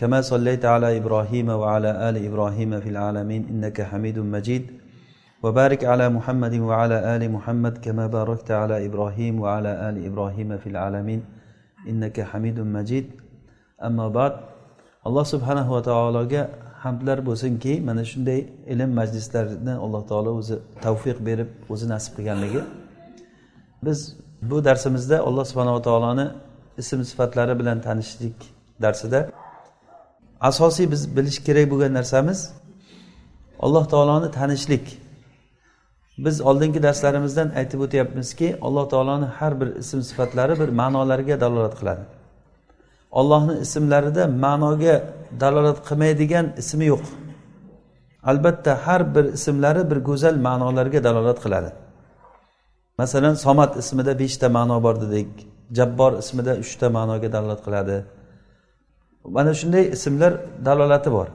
كما صليت على ابراهيم وعلى ال ابراهيم في العالمين انك حميد مجيد وبارك على محمد وعلى ال محمد كما باركت على ابراهيم وعلى ال ابراهيم في العالمين انك حميد مجيد اما بعد alloh subhanahu va taologa hamdlar bo'lsinki mana shunday ilm majlislarini alloh taolo o'zi tavfiq berib o'zi nasib qilganligi biz bu darsimizda alloh subhanava taoloni ism sifatlari bilan tanishlik darsida asosiy biz bilish kerak bo'lgan narsamiz alloh taoloni tanishlik. Biz oldingi darslarimizdan aytib o'tyapmizki alloh taoloni har bir ism sifatlari bir ma'nolarga dalolat qiladi. Ollohni ismlarida ma'noga dalolat qilmaydigan ismi yo'q. Albatta har bir ismlari bir go'zal ma'nolarga dalolat qiladi. Masalan somat ismida beshta ma'no bor dedik jabbor ismida uchta ma'noga dalolat qiladi. Mana shunday ismlar dalolati bor.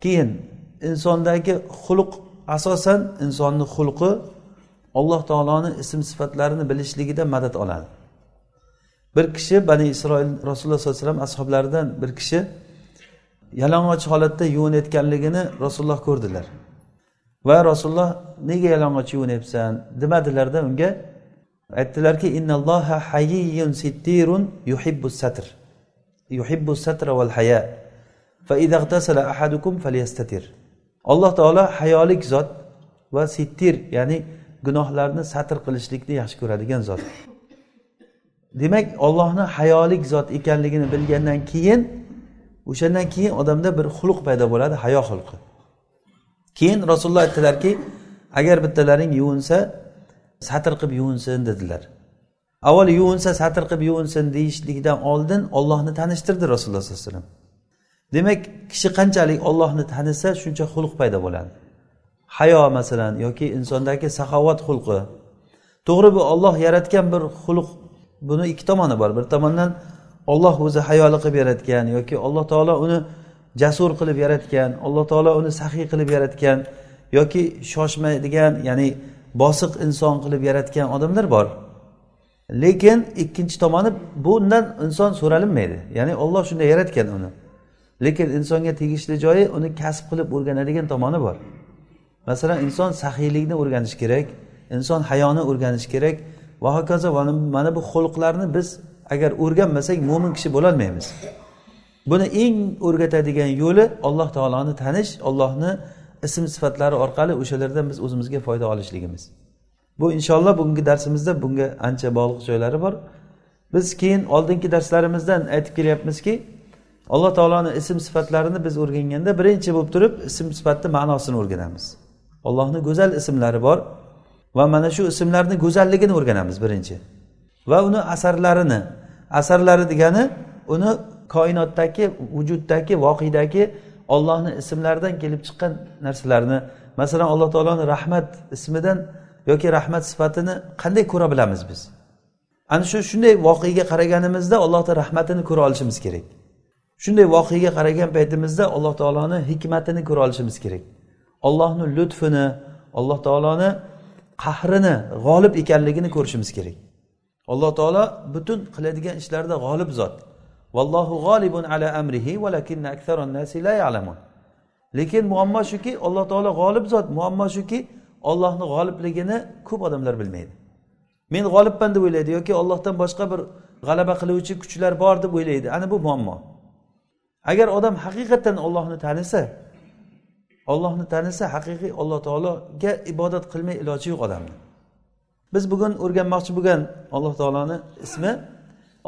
Keyin insondagi xulq asosan insonni xulqi alloh taoloni ism sifatlarini bilishligida madad oladi. Bir kishi bani isroil rasululloh sollallohu alayhi vasallam ashoblaridan bir kishi yalang'och holatda yuvinayotganligini rasululloh ko'rdilar. Va rasululloh nega yalang'och yuvinyapsan demadilarda unga aytdilarki innalloha hayyun sittirun yuhibbu satr yuhibbu satra val haya fa idagtasala ahadukum falyastatir alloh taolo hayolik zot va sittir ya'ni gunohlarni satr qilishlikni yaxshi ko'radigan zot. Demak ollohni hayolik zot ekanligini bilgandan keyin o'shandan keyin odamda bir xulq paydo bo'ladi hayo xulqi. Keyin rasululloh aytdilarki agar bittalaring yuvinsa satr qilib yuvinsin dedilar. Avval yuvinsa satr qilib yuvinsin deyishlikdan oldin ollohni tanishtirdi rasululloh sollallohu alayhi vasallam. Demak kishi qanchalik ollohni tanisa shuncha xulq paydo bo'ladi. Hayo masalan yoki insondagi saxovat xulqi. To'g'ri bu olloh yaratgan bir xulq buni ikki tomoni bor. Bir tomondan olloh o'zi hayoli qilib yaratgan yoki alloh taolo uni jasur qilib yaratgan alloh taolo uni saxiy qilib yaratgan yoki shoshmaydigan ya'ni bosiq inson qilib yaratgan odamlar bor. Lekin ikkinchi tomoni bundan inson so'ralinmaydi. Ya'ni olloh shunday yaratgan uni. Lekin insonga tegishli joyi uni kasb qilib o'rganadigan tomoni bor. Masalan inson saxiylikni o'rganishi kerak inson hayoni o'rganishi kerak va hokazo mana bu xulqlarni biz agar o'rganmasak mo'min kishi bo'lolmaymiz. Buni eng o'rgatadigan yo'li alloh taoloni tanish ollohni ism sifatlari orqali o'shalardan biz o'zimizga foyda olishligimiz. Bu inshaalloh bugungi darsimizda bunga ancha bog'liq joylari bor. Biz keyin oldingi darslarimizdan aytib kelyapmizki alloh taoloni ism sifatlarini biz o'rganganda birinchi bo'lib turib ism sifatni ma'nosini o'rganamiz. Allohni go'zal ismlari bor va mana shu ismlarni go'zalligini o'rganamiz birinchi. Va uni asarlarini asarlari degani uni koinotdagi vujuddagi voqedagi ollohni ismlaridan kelib chiqqan narsalarni masalan alloh taoloni rahmat ismidan yoki rahmat sifatini qanday ko'ra bilamiz biz? Ana shu shunday voqeaga qaraganimizda allohni rahmatini ko'ra olishimiz kerak. Shunday voqeaga qaragan paytimizda alloh taoloni hikmatini ko'ra olishimiz kerak. Ollohni lutfini alloh taoloni qahrini g'olib ekanligini ko'rishimiz kerak. Alloh taolo butun qiladigan ishlarida g'olib zot. Vallohu g'olibun ala amrihi valakinna nasi la ya'lamun. Lekin muammo shuki alloh taolo g'olib zot. Muammo shuki ollohni g'olibligini ko'p odamlar bilmaydi. Men g'olibman deb o'ylaydi yoki ollohdan boshqa bir g'alaba qiluvchi kuchlar bor deb o'ylaydi. Ana bu muammo. Agar odam haqiqatdan ollohni tanisa ollohni tanisa haqiqiy alloh taologa ibodat qilmay iloji yo'q odamni. Biz bugun o'rganmoqchi bo'lgan alloh taoloni ismi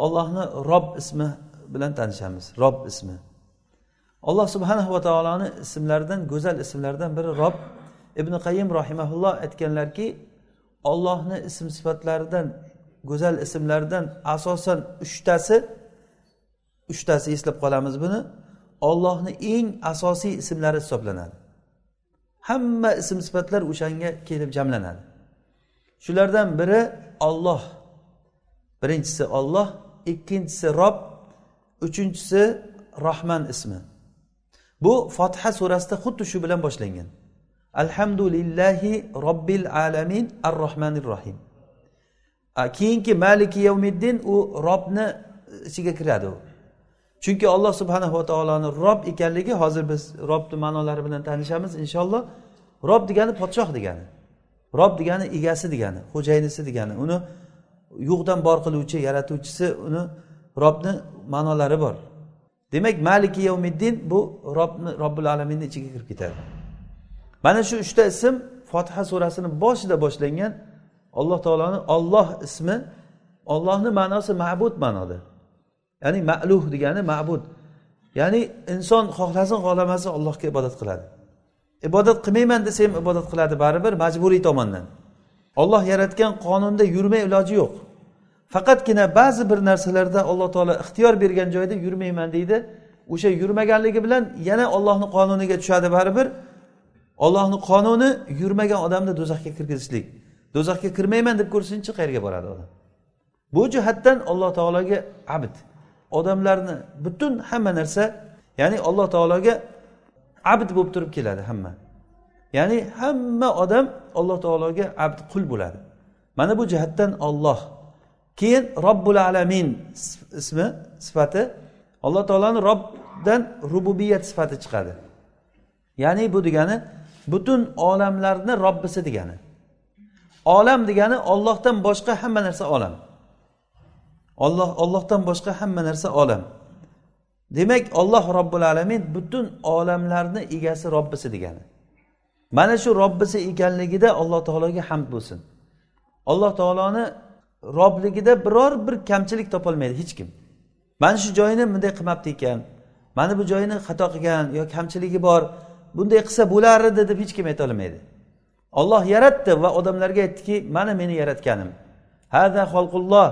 ollohni rob ismi bilan tanishamiz. Rob ismi. Alloh subhanahu va taoloni ismlaridan go'zal ismlaridan biri rob. Ibn qayim rahimaulloh aytganlarki ollohni ism sifatlaridan go'zal ismlaridan asosan uchtasi uchtasi eslab qolamiz buni ollohni eng asosiy ismlari hisoblanadi. Hamma ism sifatlar o'shanga kelib jamlanadi. Shulardan biri olloh birinchisi olloh ikkinchisi rob uchinchisi rohman ismi. Bu fotiha surasida xuddi shu bilan boshlangan. Alhamdulillahi robbil alamin ar rohmanir rohim keyingi maliki yavmiddin u robni ichiga kiradi u. Chunki alloh subhanahu va taoloni rob ekanligi hozir biz robni ma'nolari bilan tanishamiz inshaalloh. Rob degani podshoh degani. Rob degani egasi degani xo'jayinisi degani. Uni yo'qdan bor qiluvchi yaratuvchisi uni robni ma'nolari bor. Demak maliki yavmiddin bu robni robbil alaminni ichiga kirib ketadi. Mana shu uchta ism fotiha surasini boshida boshlangan alloh taoloni olloh ismi ollohni ma'nosi ma'bud ma'noda. Ya'ni ma'luh degani ma'bud. Ya'ni inson xohlasin xohlamasin allohga ibodat qiladi. Ibodat qilmayman desa ham ibodat qiladi baribir majburiy tomondan. Olloh yaratgan qonunda yurmay iloji yo'q. Faqatgina ba'zi bir narsalarda alloh taolo ixtiyor bergan joyda yurmayman deydi. O'sha yurmaganligi bilan yana ollohni qonuniga tushadi baribir. Ollohni qonuni yurmagan odamni do'zaxga kirgizishlik. Do'zaxga kirmayman deb ko'rsinchi qayerga boradi odam? Bu jihatdan alloh taologa abd odamlarni butun hamma narsa ya'ni alloh taologa abd bo'lib turib keladi hamma. Ya'ni hamma odam alloh taologa abd qul bo'ladi. Mana bu jihatdan olloh keyin robbul alamin ismi sifati. Alloh taoloni robdan rububiyat sifati chiqadi. Ya'ni bu degani butun olamlarni robbisi degani. Olam degani ollohdan boshqa hamma narsa olam. Olloh ollohdan boshqa hamma narsa olam. Demak olloh robbil alamin butun olamlarni egasi robbisi degani. Mana shu robbisi ekanligida alloh taologa hamd bo'lsin. Alloh taoloni robligida biror bir kamchilik topolmaydi hech kim. Mana shu joyini bunday qilmabdi ekan mana bu joyini xato qilgan yo kamchiligi bor bunday qilsa bo'lar edi deb hech kim aytolmaydi olloh yaratdi va odamlarga aytdiki mana meni yaratganim. Hada xalqulloh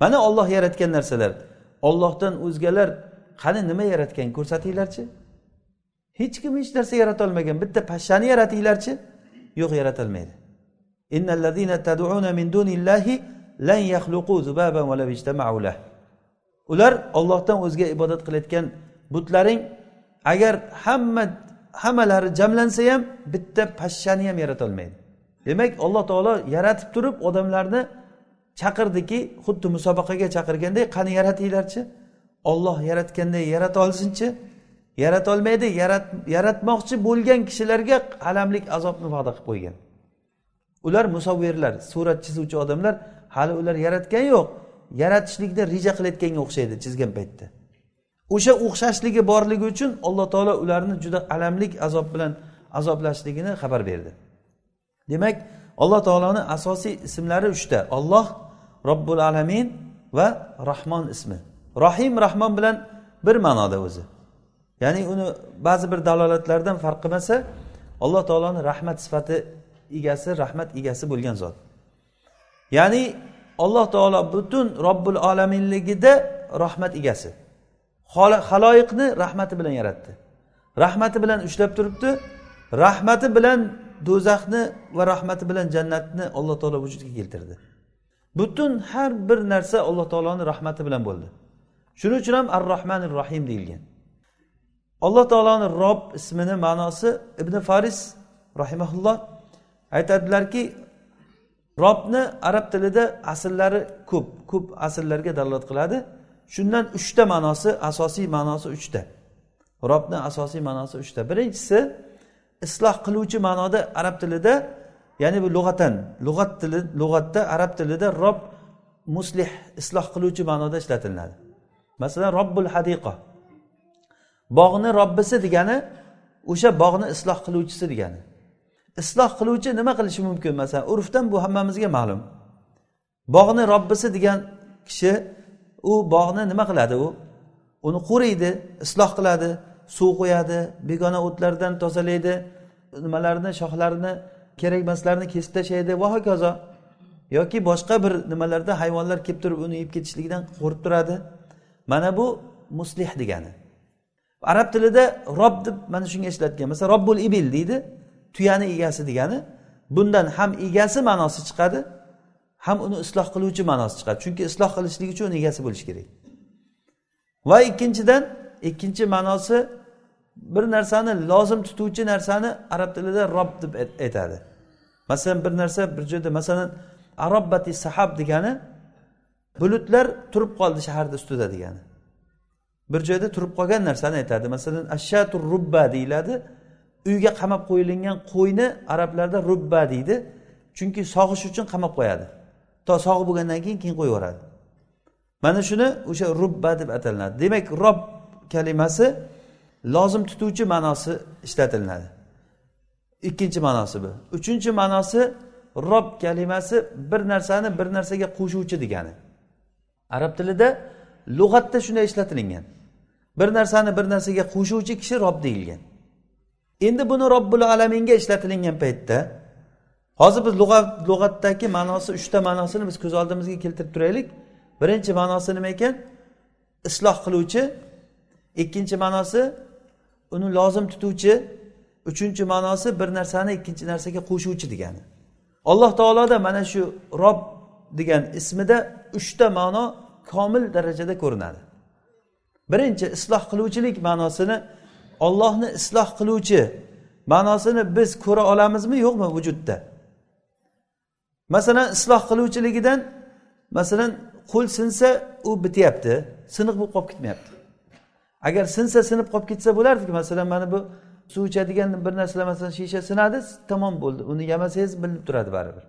mana olloh yaratgan narsalar. Ollohdan o'zgalar qani nima yaratgan ko'rsatinglarchi. Hech kim hech narsa yaratolmagan bitta pashshani yaratinglarchi. Yo'q yaratolmaydi ular ollohdan o'zga ibodat qilayotgan butlaring agar hamma hammalari jamlansa ham bitta pashshani ham yaratolmaydi. Demak alloh taolo yaratib turib odamlarni chaqirdiki xuddi musobaqaga chaqirganday qani yaratinglarchi? Olloh yaratganday yarata olsinchi. Yaratolmaydi yaratmoqchi bo'lgan kishilarga alamlik azobni va'da qilib qo'ygan. Ular musavvirlar surat chizuvchi odamlar hali ular yaratgan yo'q. Yaratishlikni reja qilayotganga o'xshaydi chizgan paytda. O'sha o'xshashligi borligi uchun alloh taolo ularni juda alamlik azob bilan azoblashligini xabar berdi. Demak alloh taoloni asosiy ismlari uchta olloh robbul alamin va rahmon ismi. Rohim rahmon bilan bir ma'noda o'zi. Ya'ni uni ba'zi bir dalolatlardan farq qilmasa alloh taoloni rahmat sifati egasi rahmat egasi bo'lgan zot. Ya'ni alloh taolo butun robbul olaminligida rahmat egasi. Haloyiqni rahmati bilan yaratdi. Rahmati bilan ushlab turibdi. Rahmati bilan do'zaxni va rahmati bilan jannatni alloh taolo vujudga keltirdi. Butun har bir narsa alloh taoloni rahmati bilan bo'ldi. Shuning uchun ham ar rohmanir rohim deyilgan. Alloh taoloni rob ismini ma'nosi ibn faris rahimaulloh aytadilarki robni arab tilida asllari ko'p ko'p asllarga dalolat qiladi. Shundan uchta ma'nosi asosiy ma'nosi uchta. Robni asosiy ma'nosi uchta. Birinchisi isloh qiluvchi ma'noda arab tilida ya'ni bu lug'atan lug'at tili lug'atda arab tilida rob muslih isloh qiluvchi ma'noda ishlatiladi. Masalan robbul hadiqa. Bog'ni robbisi degani o'sha bog'ni isloh qiluvchisi degani. Isloh qiluvchi nima qilishi mumkin? Masalan urfdan bu hammamizga ma'lum. Bog'ni robbisi degan kishi u bog'ni nima qiladi u? Uni qo'riydi isloh qiladi suv qo'yadi begona o'tlardan tozalaydi nimalarni shoxlarini kerak emaslarni kesib tashlaydi. Va hokazo yoki boshqa bir nimalarda hayvonlar kelib turib uni yeb ketishligidan qo'rqib turadi. Mana bu muslih degani. Arab tilida rob deb mana shunga ishlatgan masalan robbul ibil deydi tuyani egasi degani. Bundan ham egasi ma'nosi chiqadi. Ham uni isloh qiluvchi ma'nosi chiqadi. Chunki isloh qilishlik uchun uni egasi bo'lishi kerak. Va ikkinchidan ikkinchi ma'nosi bir narsani lozim tutuvchi narsani arab tilida rob deb aytadi. Masalan bir narsa bir joyda masalan arobbati sahab degani bulutlar turib qoldi shaharni ustida degani. Bir joyda turib qolgan narsani aytadi. Masalan ashatur rubba deyiladi. Uyga qamab qo'yilgan qo'yni arablarda rubba deydi. Chunki sog'ish uchun qamab qo'yadi. To sog' bo'lgandan keyin keyin qo'yib yuboradi mana shuni o'sha rubba deb atalinadi demak rob kalimasi lozim tutuvchi ma'nosi ishlatilinadi ikkinchi ma'nosi bu. Uchinchi ma'nosi rob kalimasi bir narsani bir narsaga qo'shuvchi degani. Arab tilida lug'atda shunday ishlatilingan. Bir narsani bir narsaga qo'shuvchi kishi rob deyilgan. Endi buni robbil alaminga ishlatilingan paytda hozir biz lug'at lug'atdagi ma'nosi uchta ma'nosini biz ko'z oldimizga keltirib turaylik. Birinchi ma'nosi nima ekan? Isloh qiluvchi. Ikkinchi ma'nosi uni lozim tutuvchi. Uchinchi ma'nosi bir narsani ikkinchi narsaga qo'shuvchi degani. Alloh taoloda mana shu rob degan ismida uchta ma'no komil darajada ko'rinadi. Birinchi isloh qiluvchilik ma'nosini ollohni isloh qiluvchi ma'nosini biz ko'ra olamizmi yo'qmi vujudda? Masalan isloh qiluvchiligidan masalan qo'l sinsa u bityapti siniq bo'lib qolib ketmayapti. Agar sinsa sinib qolib ketsa bo'lardiki masalan mana bu suv ichadigan bir narsalar masalan shisha sinadi tamom bo'ldi. Uni yamasangiz bilinib turadi baribir.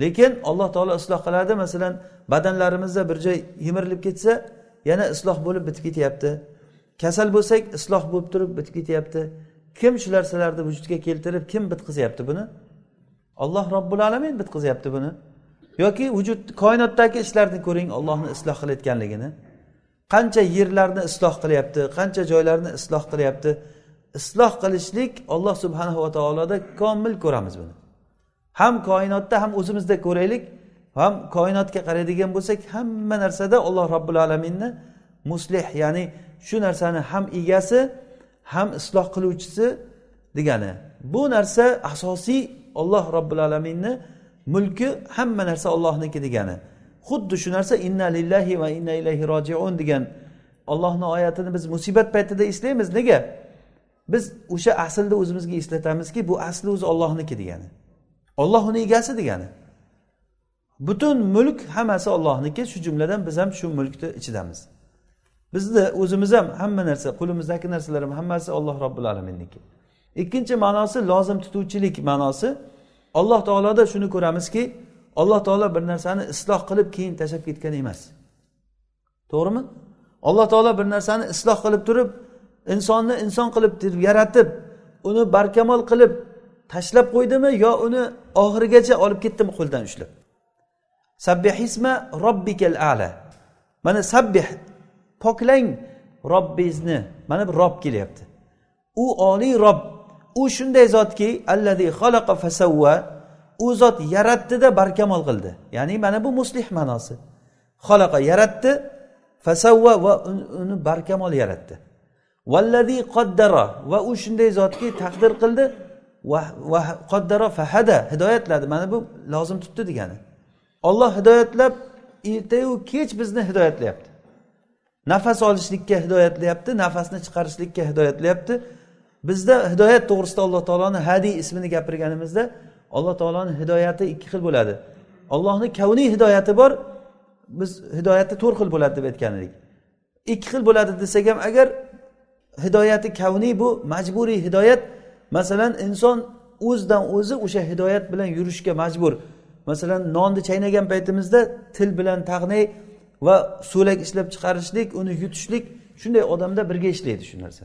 Lekin alloh taolo isloh qiladi masalan badanlarimizda bir joy yemirilib ketsa yana isloh bo'lib bitib ketyapti. Kasal bo'lsak isloh bo'lib turib bitib ketyapti. Kim shu narsalarni vujudga keltirib kim bitqizyapti buni? Olloh robbil alamin bitqizyapti buni. Yoki vujud koinotdagi ishlarni ko'ring ollohni isloh qilayotganligini. Qancha yerlarni isloh qilyapti qancha joylarni isloh qilyapti. Isloh qilishlik olloh subhanahu va taoloda komil ko'ramiz buni. Ham koinotda ham o'zimizda ko'raylik. Ham koinotga qaraydigan bo'lsak hamma narsada olloh robbil alaminni muslih ya'ni shu narsani ham egasi ham isloh qiluvchisi degani. Bu narsa asosiy olloh robbil alaminni mulki hamma narsa ollohniki degani. Xuddi shu narsa inna lillahi va inna ilayhi rojiun degan ollohni oyatini biz musibat paytida eslaymiz. Nega? Biz o'sha aslni o'zimizga eslatamizki bu asli o'zi ollohniki degani. Olloh uni egasi degani. Butun mulk hammasi ollohniki shu jumladan biz ham shu mulkni ichidamiz. Bizni o'zimiz ham hamma narsa qo'limizdagi narsalar ham hammasi olloh robbil alaminniki ikkinchi ma'nosi lozim tutuvchilik ma'nosi. Alloh taoloda shuni ko'ramizki alloh taolo bir narsani isloh qilib keyin tashlab ketgan emas. To'g'rimi? Alloh taolo bir narsani isloh qilib turib insonni inson qilib yaratib uni barkamol qilib tashlab qo'ydimi yo uni oxirigacha olib ketdimi qo'ldan ushlab? Sabbihisma robbikal ala. Mana sabbih poklang robbingizni mana bu rob kelyapti. U oliy rob. U shunday zotki allazi xalaqa fasavva u zot yaratdida barkamol qildi. Ya'ni mana bu muslih ma'nosi. Xalaqa yaratdi fasavva va uni barkamol yaratdi. Vallazi qoddara va u shunday zotki taqdir qildi. Va qoddara fahada hidoyatladi. Mana bu lozim tutdi degani. Olloh hidoyatlab ertayu kech bizni hidoyatlayapti. Nafas olishlikka hidoyatlayapti nafasni chiqarishlikka hidoyatlayapti. Bizda hidoyat to'g'risida alloh taoloni hadiy ismini gapirganimizda alloh taoloni hidoyati ikki xil bo'ladi. Ollohni kavniy hidoyati bor biz hidoyati to'rt xil bo'ladi deb aytgan edik. Ikki xil bo'ladi desak ham agar hidoyati kavniy bu majburiy hidoyat masalan inson o'zidan o'zi o'sha hidoyat bilan yurishga majbur. Masalan nonni chaynagan paytimizda til bilan tag'nay va so'lak ishlab chiqarishlik uni yutishlik shunday odamda birga ishlaydi shu narsa.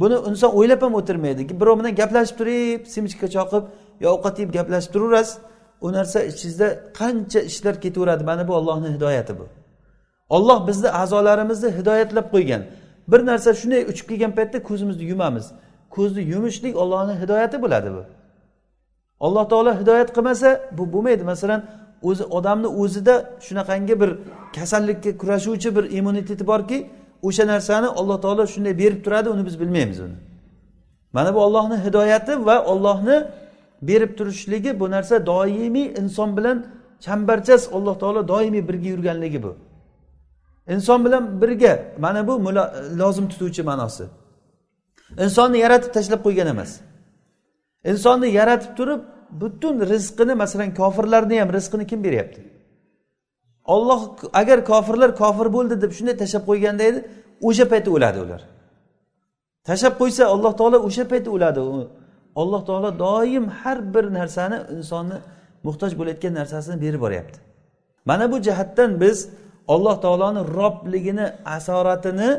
Buni inson o'ylab ham o'tirmaydi. Birov bilan gaplashib turib semichka choqib yo ovqat yeb gaplashib turaverasiz u narsa ichingizda qancha ishlar ketaveradi? Mana bu ollohni hidoyati bu. Olloh bizni a'zolarimizni hidoyatlab qo'ygan. Bir narsa shunday uchib kelgan paytda ko'zimizni yumamiz. Ko'zni yumishlik ollohni hidoyati bo'ladi bu. Alloh taolo hidoyat qilmasa bu bo'lmaydi. Masalan o'zi odamni o'zida shunaqangi bir kasallikka kurashuvchi bir immuniteti borki o'sha narsani alloh taolo shunday berib turadi uni biz bilmaymiz uni. Mana bu ollohni hidoyati va ollohni berib turishligi bu narsa doimiy inson bilan chambarchas alloh taolo doimiy birga yurganligi bu. Inson bilan birga mana bu lozim tutuvchi ma'nosi. Insonni yaratib tashlab qo'ygan emas. Insonni yaratib turib butun rizqini masalan kofirlarni ham rizqini kim beryapti? Olloh agar kofirlar kofir bo'ldi deb shunday tashlab qo'yganda edi o'sha paytda o'ladi ular. Tashlab qo'ysa alloh taolo o'sha paytda o'ladi. Alloh taolo doim har bir narsani insonni muhtoj bo'layotgan narsasini berib boryapti. Mana bu jihatdan biz alloh taoloni robligini asoratini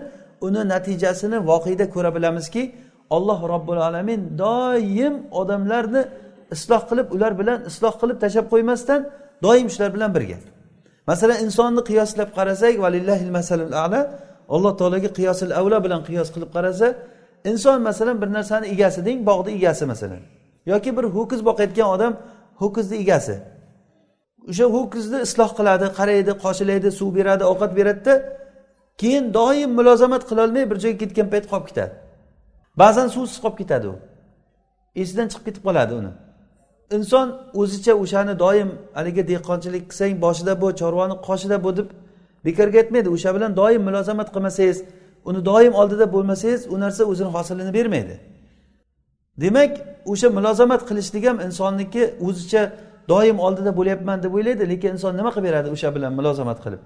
uni natijasini voqeda ko'ra bilamizki alloh robbil alamin doim odamlarni isloh qilib ular bilan isloh qilib tashlab qo'ymasdan doim shular bilan birga. Masalan insonni qiyoslab qarasak valillahil masalul ala alloh taologa qiyosil avlo bilan qiyos qilib qarasa inson masalan bir narsani egasi deng bog'ni egasi masalan yoki bir ho'kiz boqayotgan odam ho'kizni egasi. O'sha ho'kizni isloh qiladi qaraydi qoshilaydi suv beradi ovqat beradida keyin doim mulozamat qilolmay bir joyga ketgan payt qolib ketadi. Ba'zan suvsiz qolib ketadi u. Esidan chiqib ketib qoladi uni. Inson o'zicha o'shani doim haligi dehqonchilik qilsang boshida bu chorvani qoshida bu deb bekorga aytmaydi. O'sha bilan doim mulozamat qilmasangiz uni doim oldida bo'lmasangiz u narsa o'zini hosilini bermaydi. Demak o'sha mulozamat qilishlik ham insonniki o'zicha doim oldida bo'lyapman deb o'ylaydi lekin inson nima qilib beradi o'sha bilan mulozamat qilib?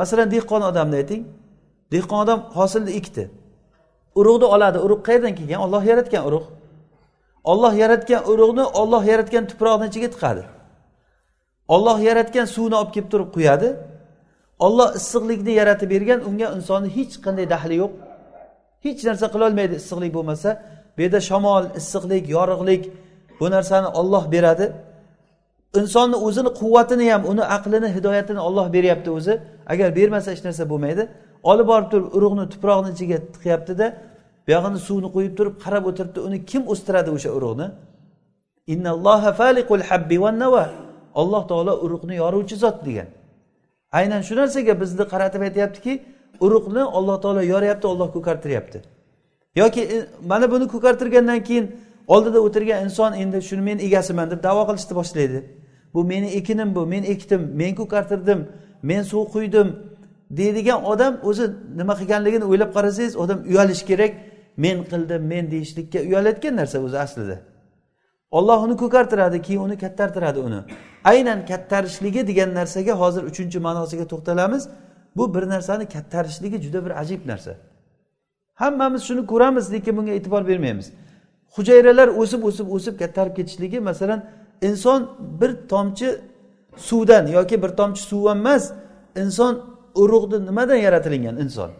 Masalan dehqon odamni ayting. Dehqon odam hosilni ekdi. Urug'ni oladi. Urug' qayerdan kelgan? Olloh yaratgan urug' olloh yaratgan urug'ni olloh yaratgan tuproqni ichiga tiqadi. Olloh yaratgan suvni olib kelib turib quyadi. Olloh issiqlikni yaratib bergan unga insonni hech qanday daxli yo'q. Hech narsa qilolmaydi issiqlik bo'lmasa. Bu yerda shamol issiqlik yorug'lik bu narsani olloh beradi. Insonni o'zini quvvatini ham uni aqlini hidoyatini olloh beryapti o'zi. Agar bermasa hech narsa bo'lmaydi. Olib borib turib urug'ni tuproqni ichiga tiqyaptida buyog'ini suvni qo'yib turib qarab o'tiribdi uni kim o'stiradi o'sha urug'ni? Alloh taolo urug'ni yoruvchi zot degan. Aynan shu narsaga bizni qaratib aytyaptiki urug'ni alloh taolo yoryapti olloh ko'kartiryapti. Yoki e, mana buni ko'kartirgandan keyin oldida o'tirgan inson endi shuni men egasiman deb davo qilishni boshlaydi. Bu meni ekinim bu men ekdim men ko'kartirdim men suv quydim deydigan odam o'zi nima qilganligini o'ylab qarasangiz odam uyalishi kerak men qildim men deyishlikka uyalayotgan narsa o'zi aslida. Olloh uni ko'kartiradi keyin uni kattartiradi uni. Aynan kattarishligi degan narsaga hozir uchinchi ma'nosiga to'xtalamiz. Bu bir narsani kattarishligi juda bir ajib narsa. Hammamiz shuni ko'ramiz lekin bunga e'tibor bermaymiz. Hujayralar o'sib o'sib o'sib kattarib ketishligi masalan inson bir tomchi suvdan yoki bir tomchi suv emas inson urug'ni nimadan yaratilingan inson?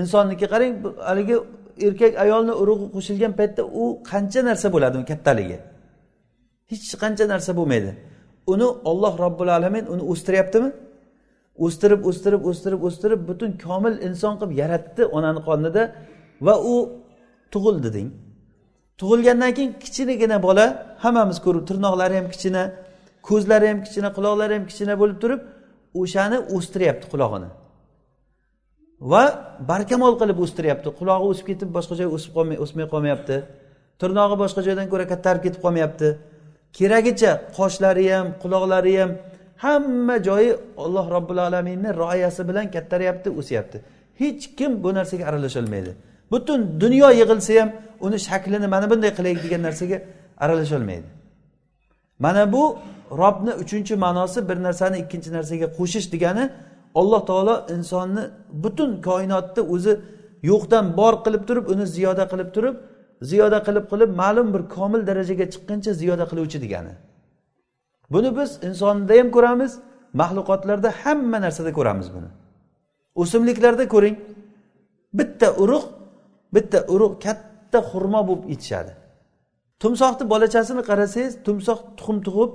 Insonniki qarang haligi erkak ayolni urug'i qo'shilgan paytda u qancha narsa bo'ladi kattaligi? Hech qancha narsa bo'lmaydi. Uni olloh robbil alamin uni o'stiryaptimi? O'stirib o'stirib o'stirib o'stirib butun komil inson qilib yaratdi onani qornida va u tug'ildi deng. Tug'ilgandan keyin kichinagina bola hammamiz ko'rib tirnoqlari ham kichkina ko'zlari ham kichkina quloqlari ham kichkina bo'lib turib o'shani o'stiryapti qulog'ini. Va barkamol qilib o'stiryapti. Qulog'i o'sib ketib boshqa joyga o'sib qolmay o'smay qolmayapti. Tirnog'i boshqa joydan ko'ra kattarib ketib qolmayapti. Keragicha qoshlari ham quloqlari ham hamma joyi alloh robbil alaminni rioyasi bilan kattaryapti o'syapti. Hech kim bu narsaga aralasholmaydi butun dunyo yig'ilsa ham uni shaklini mana bunday qilaylik degan narsaga aralasholmaydi mana bu robni uchinchi ma'nosi bir narsani ikkinchi narsaga qo'shish degani alloh taolo insonni butun koinotni o'zi yo'qdan bor qilib turib uni ziyoda qilib turib ziyoda qilib qilib ma'lum bir komil darajaga chiqquncha ziyoda qiluvchi degani. Buni biz insonda ham ko'ramiz maxluqotlarda hamma narsada ko'ramiz buni. O'simliklarda ko'ring bitta urug' bitta urug' katta xurmo bo'lib yetishadi. Tumsoqni bolachasini qarasangiz tumsoq tuxum tug'ib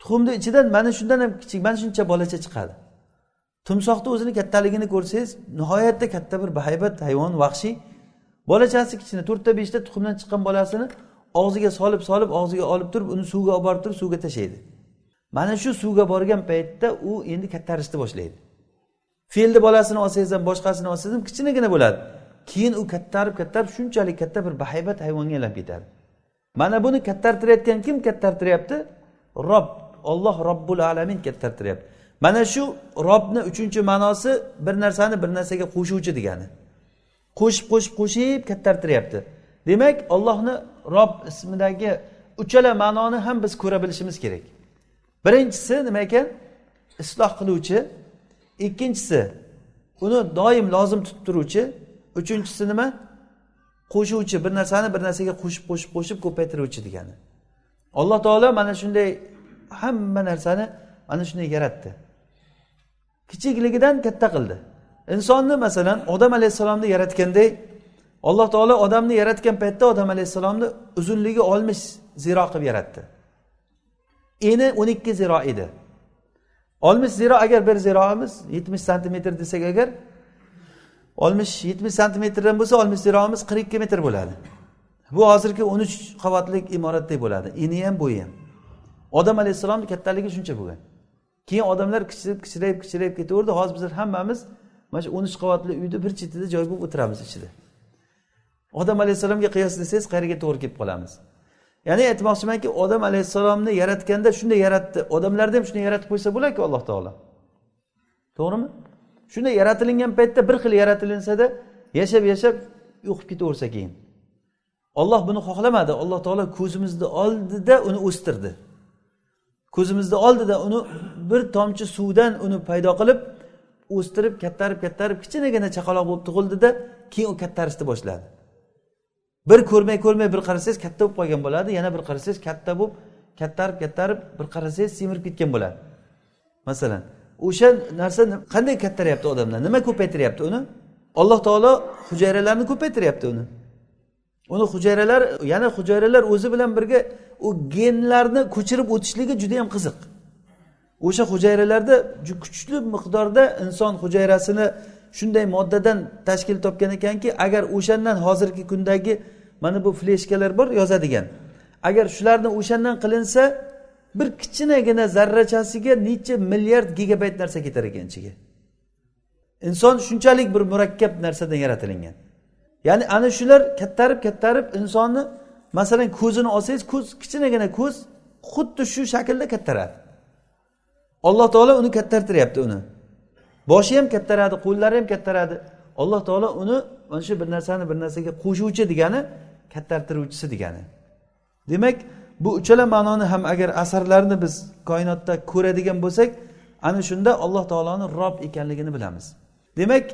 tuxumni ichidan mana shundan ham kichik mana shuncha bolacha chiqadi. Tumsoqni o'zini kattaligini ko'rsangiz nihoyatda katta bir bahaybat hayvon vahshiy. Bolachasi kichkina to'rtta beshta tuxumdan chiqqan bolasini og'ziga solib solib og'ziga olib turib uni suvga olib borib turib suvga tashlaydi. Mana shu suvga borgan paytda u endi kattarishni boshlaydi. Fe'lni bolasini olsangiz ham boshqasini olsangiz ham kichkinagina bo'ladi. Keyin u kattarib kattarib shunchalik katta bir bahaybat hayvonga aylanib ketadi. Mana buni kattartirayotgan kim kattartiryapti? Rob olloh robbul alamin kattartiryapti. Mana shu robni uchinchi ma'nosi bir narsani bir narsaga qo'shuvchi degani. Qo'shib qo'shib qo'shib kattartiryapti. Demak ollohni rob ismidagi uchala ma'noni ham biz ko'ra bilishimiz kerak. Birinchisi nima ekan? Isloh qiluvchi. Ikkinchisi uni doim lozim tutib turuvchi. Uchinchisi nima? Qo'shuvchi bir narsani bir narsaga qo'shib qo'shib qo'shib ko'paytiruvchi degani. Alloh taolo mana shunday hamma narsani mana shunday yaratdi. Kichikligidan katta qildi. Insonni masalan odam alayhissalomni yaratganday alloh taolo odamni yaratgan paytda odam alayhissalomni uzunligi oltmish ziro qilib yaratdi. Eni o'n ikki ziro edi. Oltmish ziro agar bir ziroimiz yetmish santimetr desak agar oltmish yetmish santimetrdan bo'lsa oltmish ziroimiz qirq ikki metr bo'ladi. Bu hozirgi o'n uch qavatli imoratdek bo'ladi. Eni ham bo'yi ham. Odam alayhissalomni kattaligi shuncha bo'lgan. Keyin odamlar kichirib kichrayib kichrayib ketaverdi. Hozir bizlar hammamiz mana shu o'n uch qavatli uyni bir chetida joy bo'lib o'tiramiz ichida. Odam alayhissalomga qiyoslasangiz qayerga to'g'ri kelib qolamiz? Ya'ni aytmoqchimanki odam alayhissalomni yaratganda shunday yaratdi. Odamlarni ham shunday yaratib qo'ysa bo'ladku alloh taolo. To'g'rimi? Shunday yaratilingan paytda bir xil yaratilinsada yashab yashab yo'qib ketaversa keyin. Olloh buni xohlamadi. Alloh taolo ko'zimizni oldida uni o'stirdi. Ko'zimizni oldida uni bir tomchi suvdan uni paydo qilib o'stirib kattarib kattarib kichkinagina chaqaloq bo'lib tug'ildida keyin u kattarishni boshladi. Bir ko'rmay ko'rmay bir qarasangiz katta bo'lib qolgan bo'ladi yana bir qarasangiz katta bo'lib kattarib kattarib bir qarasangiz semirib ketgan bo'ladi. Masalan o'sha narsa qanday kattaryapti odamlar? Nima ko'paytiryapti uni? Alloh taolo hujayralarni ko'paytiryapti uni. Uni hujayralar yana hujayralar o'zi bilan birga u genlarni ko'chirib o'tishligi juda yam qiziq. O'sha hujayralarda kuchli miqdorda inson hujayrasini shunday moddadan tashkil topgan ekanki agar o'shandan hozirgi kundagi mana bu fleshkalar bor yozadigan agar shularni o'shandan qilinsa bir kichkinagina zarrachasiga necha milliard gigabayt narsa ketar ekan ichiga. Inson shunchalik bir murakkab narsadan yaratilingan. Ya'ni ana shular kattarib kattarib insonni masalan ko'zini olsangiz ko'z kichkinagina ko'z xuddi shu shaklda kattaradi. Alloh taolo uni kattartiryapti uni. Boshi ham kattaradi qo'llari ham kattaradi. Alloh taolo uni mana shu bir narsani bir narsaga qo'shuvchi degani kattartiruvchisi degani. Demak bu uchala ma'noni ham agar asarlarni biz koinotda ko'radigan bo'lsak ana shunda alloh taoloni rob ekanligini bilamiz. Demak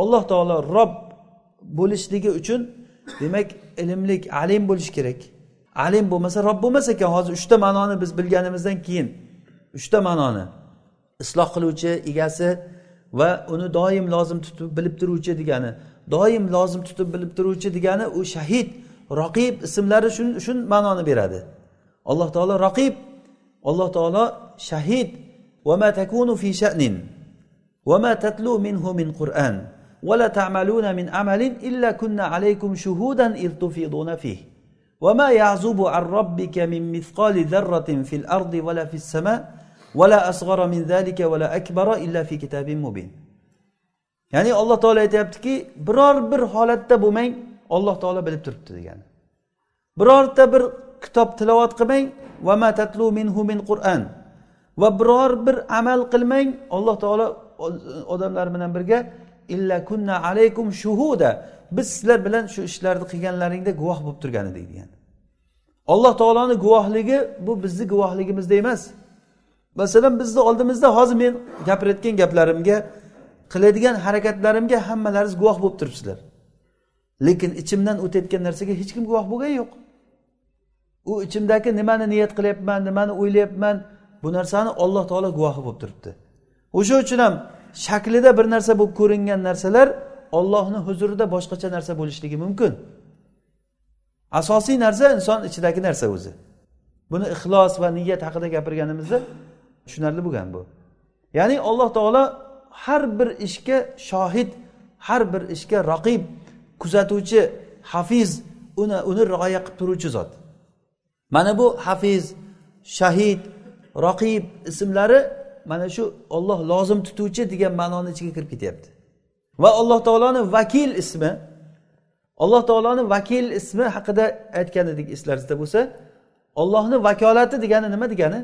alloh taolo rob bo'lishligi uchun demak ilmlik alim bo'lish kerak. Alim bo'lmasa rob bo'lmas ekan hozir uchta ma'noni biz bilganimizdan keyin uchta ma'noni. Isloh qiluvchi egasi va uni doim lozim tutib bilib turuvchi degani. Doim lozim tutib bilib turuvchi degani u shahid roqib ismlari shun shu ma'noni beradi. Alloh taolo roqib alloh taolo shahid. Va ma takunu fi sha'nin. Va ma tatlu minhu min qur'an. ولا تعملون من عمل إلا كنا عليكم شهودا إذ تفيضون فيه وما يعزب عن ربك من مثقال ذرة في الأرض ولا في السماء ولا أصغر من ذلك ولا أكبر إلا في كتاب مبين ya'ni alloh taolo aytyaptiki biror bir holatda bo'lmang olloh taolo bilib turibdi degani birorta bir kitob tilovat qilmang va tatlu minhu min qur'an va biror bir amal qilmang alloh taolo odamlar bilan birga illa kunna alaykum shuhuda. Biz sizlar bilan shu ishlarni qilganlaringda guvoh bo'lib turgan edik degan alloh taoloni guvohligi bu bizni guvohligimizda emas. Masalan bizni oldimizda hozir men gapirayotgan gaplarimga qiladigan harakatlarimga hammalaringiz guvoh bo'lib turibsizlar. Lekin ichimdan o'tayotgan narsaga hech kim guvoh bo'lgani yo'q. U ichimdagi nimani niyat qilyapman nimani o'ylayapman bu narsani alloh taolo guvohi bo'lib turibdi. O'sha uchun ham shaklida bir narsa bo'lib ko'ringan narsalar ollohni huzurida boshqacha narsa bo'lishligi mumkin. Asosiy narsa inson ichidagi narsa o'zi. Buni ixlos va niyat haqida gapirganimizda tushunarli bo'lgan bu. Ya'ni alloh taolo har bir ishga shohid har bir ishga raqib kuzatuvchi hafiz uni uni rioya qilib turuvchi zot. Mana bu hafiz shahid roqib ismlari mana shu olloh lozim tutuvchi degan ma'noni ichiga kirib ketyapti. Va alloh taoloni vakil ismi alloh taoloni vakil ismi haqida aytgan edik eslaringizda bo'lsa ollohni vakolati degani nima degani?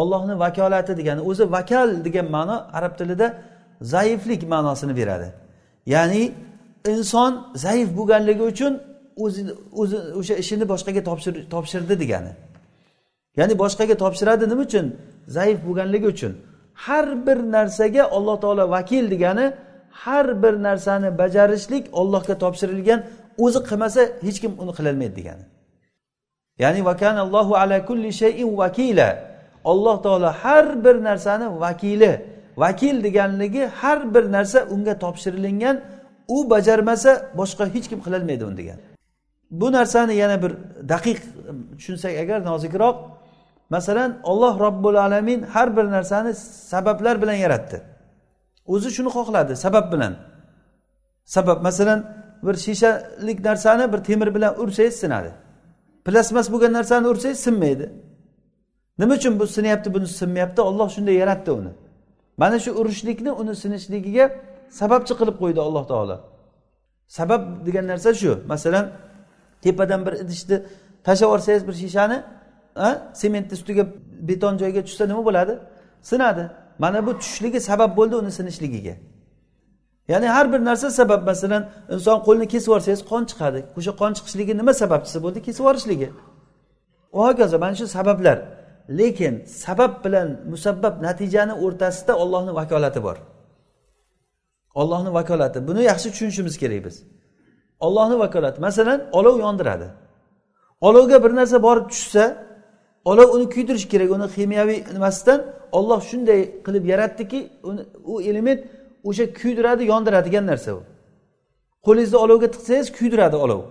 Ollohni vakolati degani o'zi vakal degan ma'no arab tilida zaiflik ma'nosini beradi. Ya'ni inson zaif bo'lganligi uchun o'zi o'zi o'sha ishini boshqaga topshirdi degani. Ya'ni boshqaga topshiradi nima uchun? Zaif bo'lganligi uchun har bir narsaga alloh taolo vakil degani har bir narsani bajarishlik ollohga topshirilgan o'zi qilmasa hech kim uni qilolmaydi degani. Ya'ni vakanallohu ala kulli shayin vakila alloh taolo har bir narsani vakili vakil deganligi har bir narsa unga topshirilingan u bajarmasa boshqa hech kim qilolmaydi uni degan bu narsani yana bir daqiq tushunsak agar nozikroq masalan olloh robbul alamin har bir narsani sabablar bilan yaratdi. O'zi shuni xohladi sabab bilan. Sabab masalan bir shishalik narsani bir temir bilan ursangiz sinadi. Plastmas bo'lgan narsani ursangiz sinmaydi. Nima uchun bu sinyapti buni sinmayapti? Olloh shunday yaratdi uni. Mana shu urishlikni uni sinishligiga sababchi qilib qo'ydi alloh taolo. Sabab degan narsa shu. Masalan tepadan bir idishni tashlab yuborsangiz bir shishani sementni ustiga beton joyga tushsa nima bo'ladi? Sinadi. Mana bu tushishligi sabab bo'ldi uni sinishligiga. Ya'ni har bir narsa sabab masalan inson qo'lni kesib yuborsangiz qon chiqadi. O'sha qon chiqishligi nima sababchisi bo'ldi? Kesib yuborishligi. Va hokazo mana shu sabablar. Lekin sabab bilan musabbab natijani o'rtasida ollohni vakolati bor. Ollohni vakolati. Buni yaxshi tushunishimiz kerak biz. Ollohni vakolati. Masalan olov yondiradi. Olovga bir narsa borib tushsa olov uni kuydirish kerak uni ximiyaviy nimasidan olloh shunday qilib yaratdiki u element o'sha kuydiradi yondiradigan narsa u qo'lingizni olovga tiqsangiz kuydiradi olov.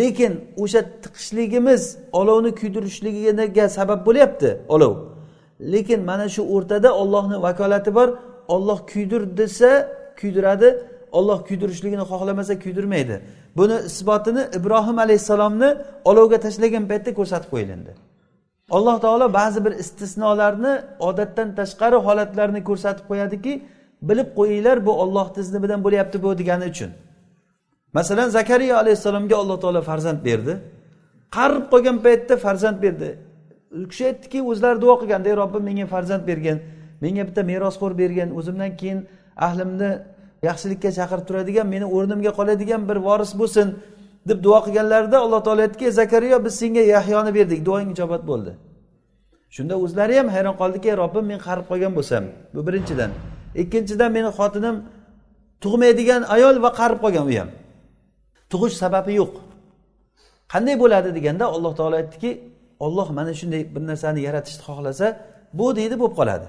Lekin o'sha tiqishligimiz olovni kuydirishligiga sabab bo'lyapti olov. Lekin mana shu o'rtada ollohni vakolati bor. Olloh kuydir desa kuydiradi. Olloh kuydirishligini xohlamasa kuydirmaydi. Buni isbotini ibrohim alayhissalomni olovga tashlagan paytda ko'rsatib qo'yilindi. Alloh taolo ba'zi bir istisnolarni odatdan tashqari holatlarni ko'rsatib qo'yadiki bilib qo'yinglar bu ollohni izni bilan bo'lyapti bu degani uchun. Masalan zakariya alayhissalomga alloh taolo farzand berdi. Qarib qolgan paytda farzand berdi. U kishi aytdiki o'zlari duo qilganda ey robbim menga farzand bergin menga bitta merosxo'r bergin o'zimdan keyin ahlimni yaxshilikka chaqirib turadigan meni o'rnimga qoladigan bir voris bo'lsin deb duo qilganlarida alloh taolo aytdiki zakariya biz senga yahyoni berdik duoing ijobat bo'ldi. Shunda o'zlari ham hayron qoldiki ey robbim men qarib qolgan bo'lsam bu birinchidan. Ikkinchidan meni xotinim tug'maydigan ayol va qarib qolgan u ham. Tug'ish sababi yo'q. Qanday bo'ladi? deganda alloh taolo aytdiki olloh mana shunday bir narsani yaratishni xohlasa bu deydi bo'lib qoladi.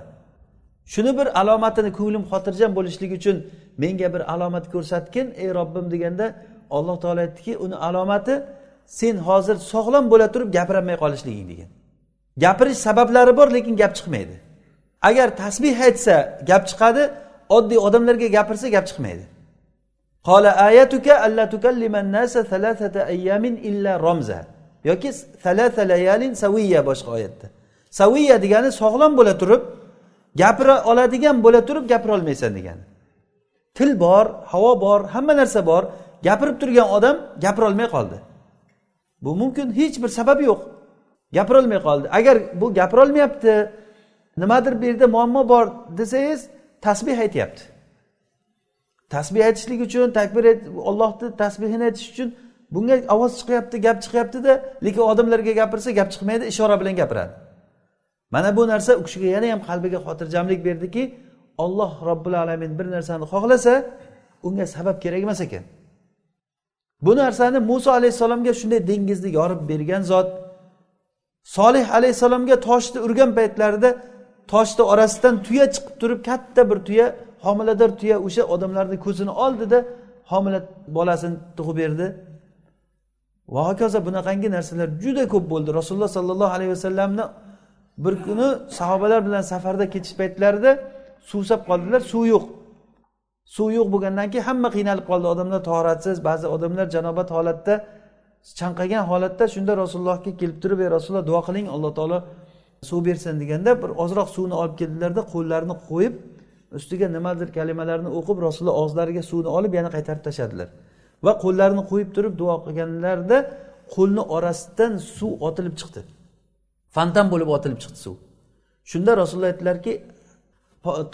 Shuni bir alomatini ko'nglim xotirjam bo'lishligi uchun menga bir alomat ko'rsatgin ey robbim deganda alloh taolo aytdiki uni alomati sen hozir sog'lom bo'la turib gapirolmay qolishliging degan. Gapirish sabablari bor lekin gap chiqmaydi. Agar tasbih aytsa gap chiqadi oddiy odamlarga gapirsa gap chiqmaydi. Qola ayatuka alla tukalliman nasa thalathata ayyamin illa romza yoki thalatha layalin saviya boshqa oyatda. Saviya degani sog'lom bo'la turib gapira oladigan bo'la turib gapira olmaysan degani. Til bor havo bor hamma narsa bor. Gapirib turgan odam gapirolmay qoldi. Bu mumkin hech bir sabab yo'q. Gapirolmay qoldi. Agar bu gapirolmayapti nimadir bu yerda muammo bor desangiz tasbeh aytyapti. Tasbeh aytishlik uchun takbir ollohni tasbehini aytish uchun bunga ovoz chiqyapti gap chiqyaptida lekin odamlarga gapirsa gap chiqmaydi ishora bilan gapiradi. Mana bu narsa u kishiga yana ham qalbiga xotirjamlik berdiki olloh robbil alamin bir narsani xohlasa unga sabab kerak emas ekan. Bu narsani muso alayhissalomga shunday dengizni yorib bergan zot solih alayhissalomga toshni urgan paytlarida toshni orasidan tuya chiqib turib katta bir tuya homilador tuya o'sha odamlarni ko'zini oldida homila bolasini tug'ib berdi. Va hokazo bunaqangi narsalar juda ko'p bo'ldi. Rasululloh sollallohu alayhi vasallamni bir kuni sahobalar bilan safarda ketish paytlarida suvsab qoldilar suv yo'q. Suv yo'q bo'lgandan keyin hamma qiynalib qoldi. Odamlar toratsiz ba'zi odamlar janobat holatda chanqagan holatda shunda rasulullohga kelib turib ey rasululloh duo qiling alloh taolo suv bersin deganda bir ozroq suvni olib keldilarda qo'llarini qo'yib ustiga nimadir kalimalarni o'qib rasululloh og'izlariga suvni olib yana qaytarib tashladilar. Va qo'llarini qo'yib turib duo qilganlarida qo'lni orasidan suv otilib chiqdi. Fontan bo'lib otilib chiqdi suv. Shunda rasululloh aytdilarki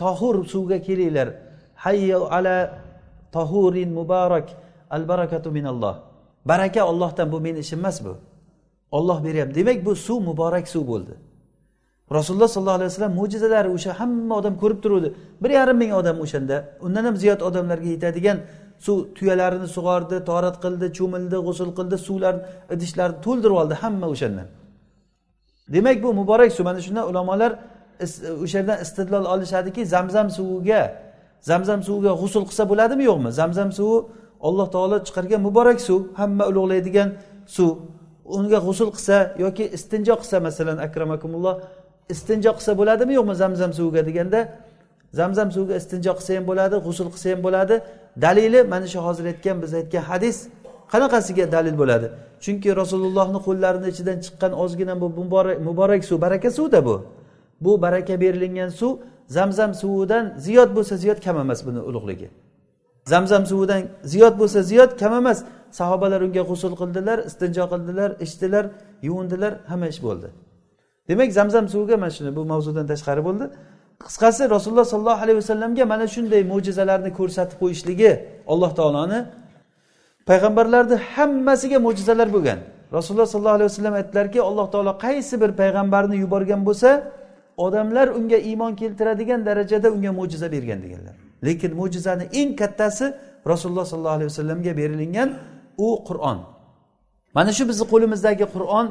tohur suvga kelinglar. Hayyu ala tohurin muborak al barakatu minalloh. Baraka ollohdan bu meni ishim emas bu. Olloh beryapti demak bu suv muborak suv bo'ldi. Rasululloh sollallohu alayhi vasallam mo'jizalari o'sha hamma odam ko'rib turuvdi. Bir yarim ming odam o'shanda. Undan ham ziyod odamlarga yetadigan suv tuyalarini sug'ordi torat qildi cho'mildi g'usul qildi suvlarni idishlarni to'ldirib oldi hamma o'shandan. Demak bu muborak suv. Mana shundan ulamolar o'sha yerdan istidlol olishadiki zamzam suviga zamzam suviga g'usul qilsa bo'ladimi yo'qmi? Zamzam suvi alloh taolo chiqargan muborak suv hamma ulug'laydigan suv. Unga g'usul qilsa yoki istinjo qilsa masalan akramakumulloh istinjo qilsa bo'ladimi yo'qmi zamzam suviga deganda? Zamzam suviga istinjo qilsa ham bo'ladi g'usul qilsa ham bo'ladi. Dalili mana shu hozir aytgan biz aytgan hadis qanaqasiga dalil bo'ladi? Chunki rasulullohni qo'llarini ichidan chiqqan ozgina bu muborak, muborak suv baraka suvda bu. Bu baraka berilingan suv zamzam suvidan ziyod bo'lsa ziyod kam emas buni ulug'ligi. Zamzam suvidan ziyod bo'lsa ziyod kam emas. Sahobalar unga g'usul qildilar istinjo qildilar ichdilar yuvindilar hamma ish bo'ldi. Demak zamzam suviga mana shuni bu mavzudan tashqari bo'ldi. Qisqasi rasululloh sollallohu alayhi vasallamga mana shunday mo'jizalarni ko'rsatib qo'yishligi alloh taoloni payg'ambarlarni hammasiga mo'jizalar bo'lgan. Rasululloh sollallohu alayhi vasallam aytdilarki alloh taolo qaysi bir payg'ambarni yuborgan bo'lsa odamlar unga iymon keltiradigan darajada unga mo'jiza bergan deganlar. Lekin mo'jizani eng kattasi rasululloh sollallohu alayhi vasallamga berilingan u qur'on. Mana shu bizni qo'limizdagi qur'on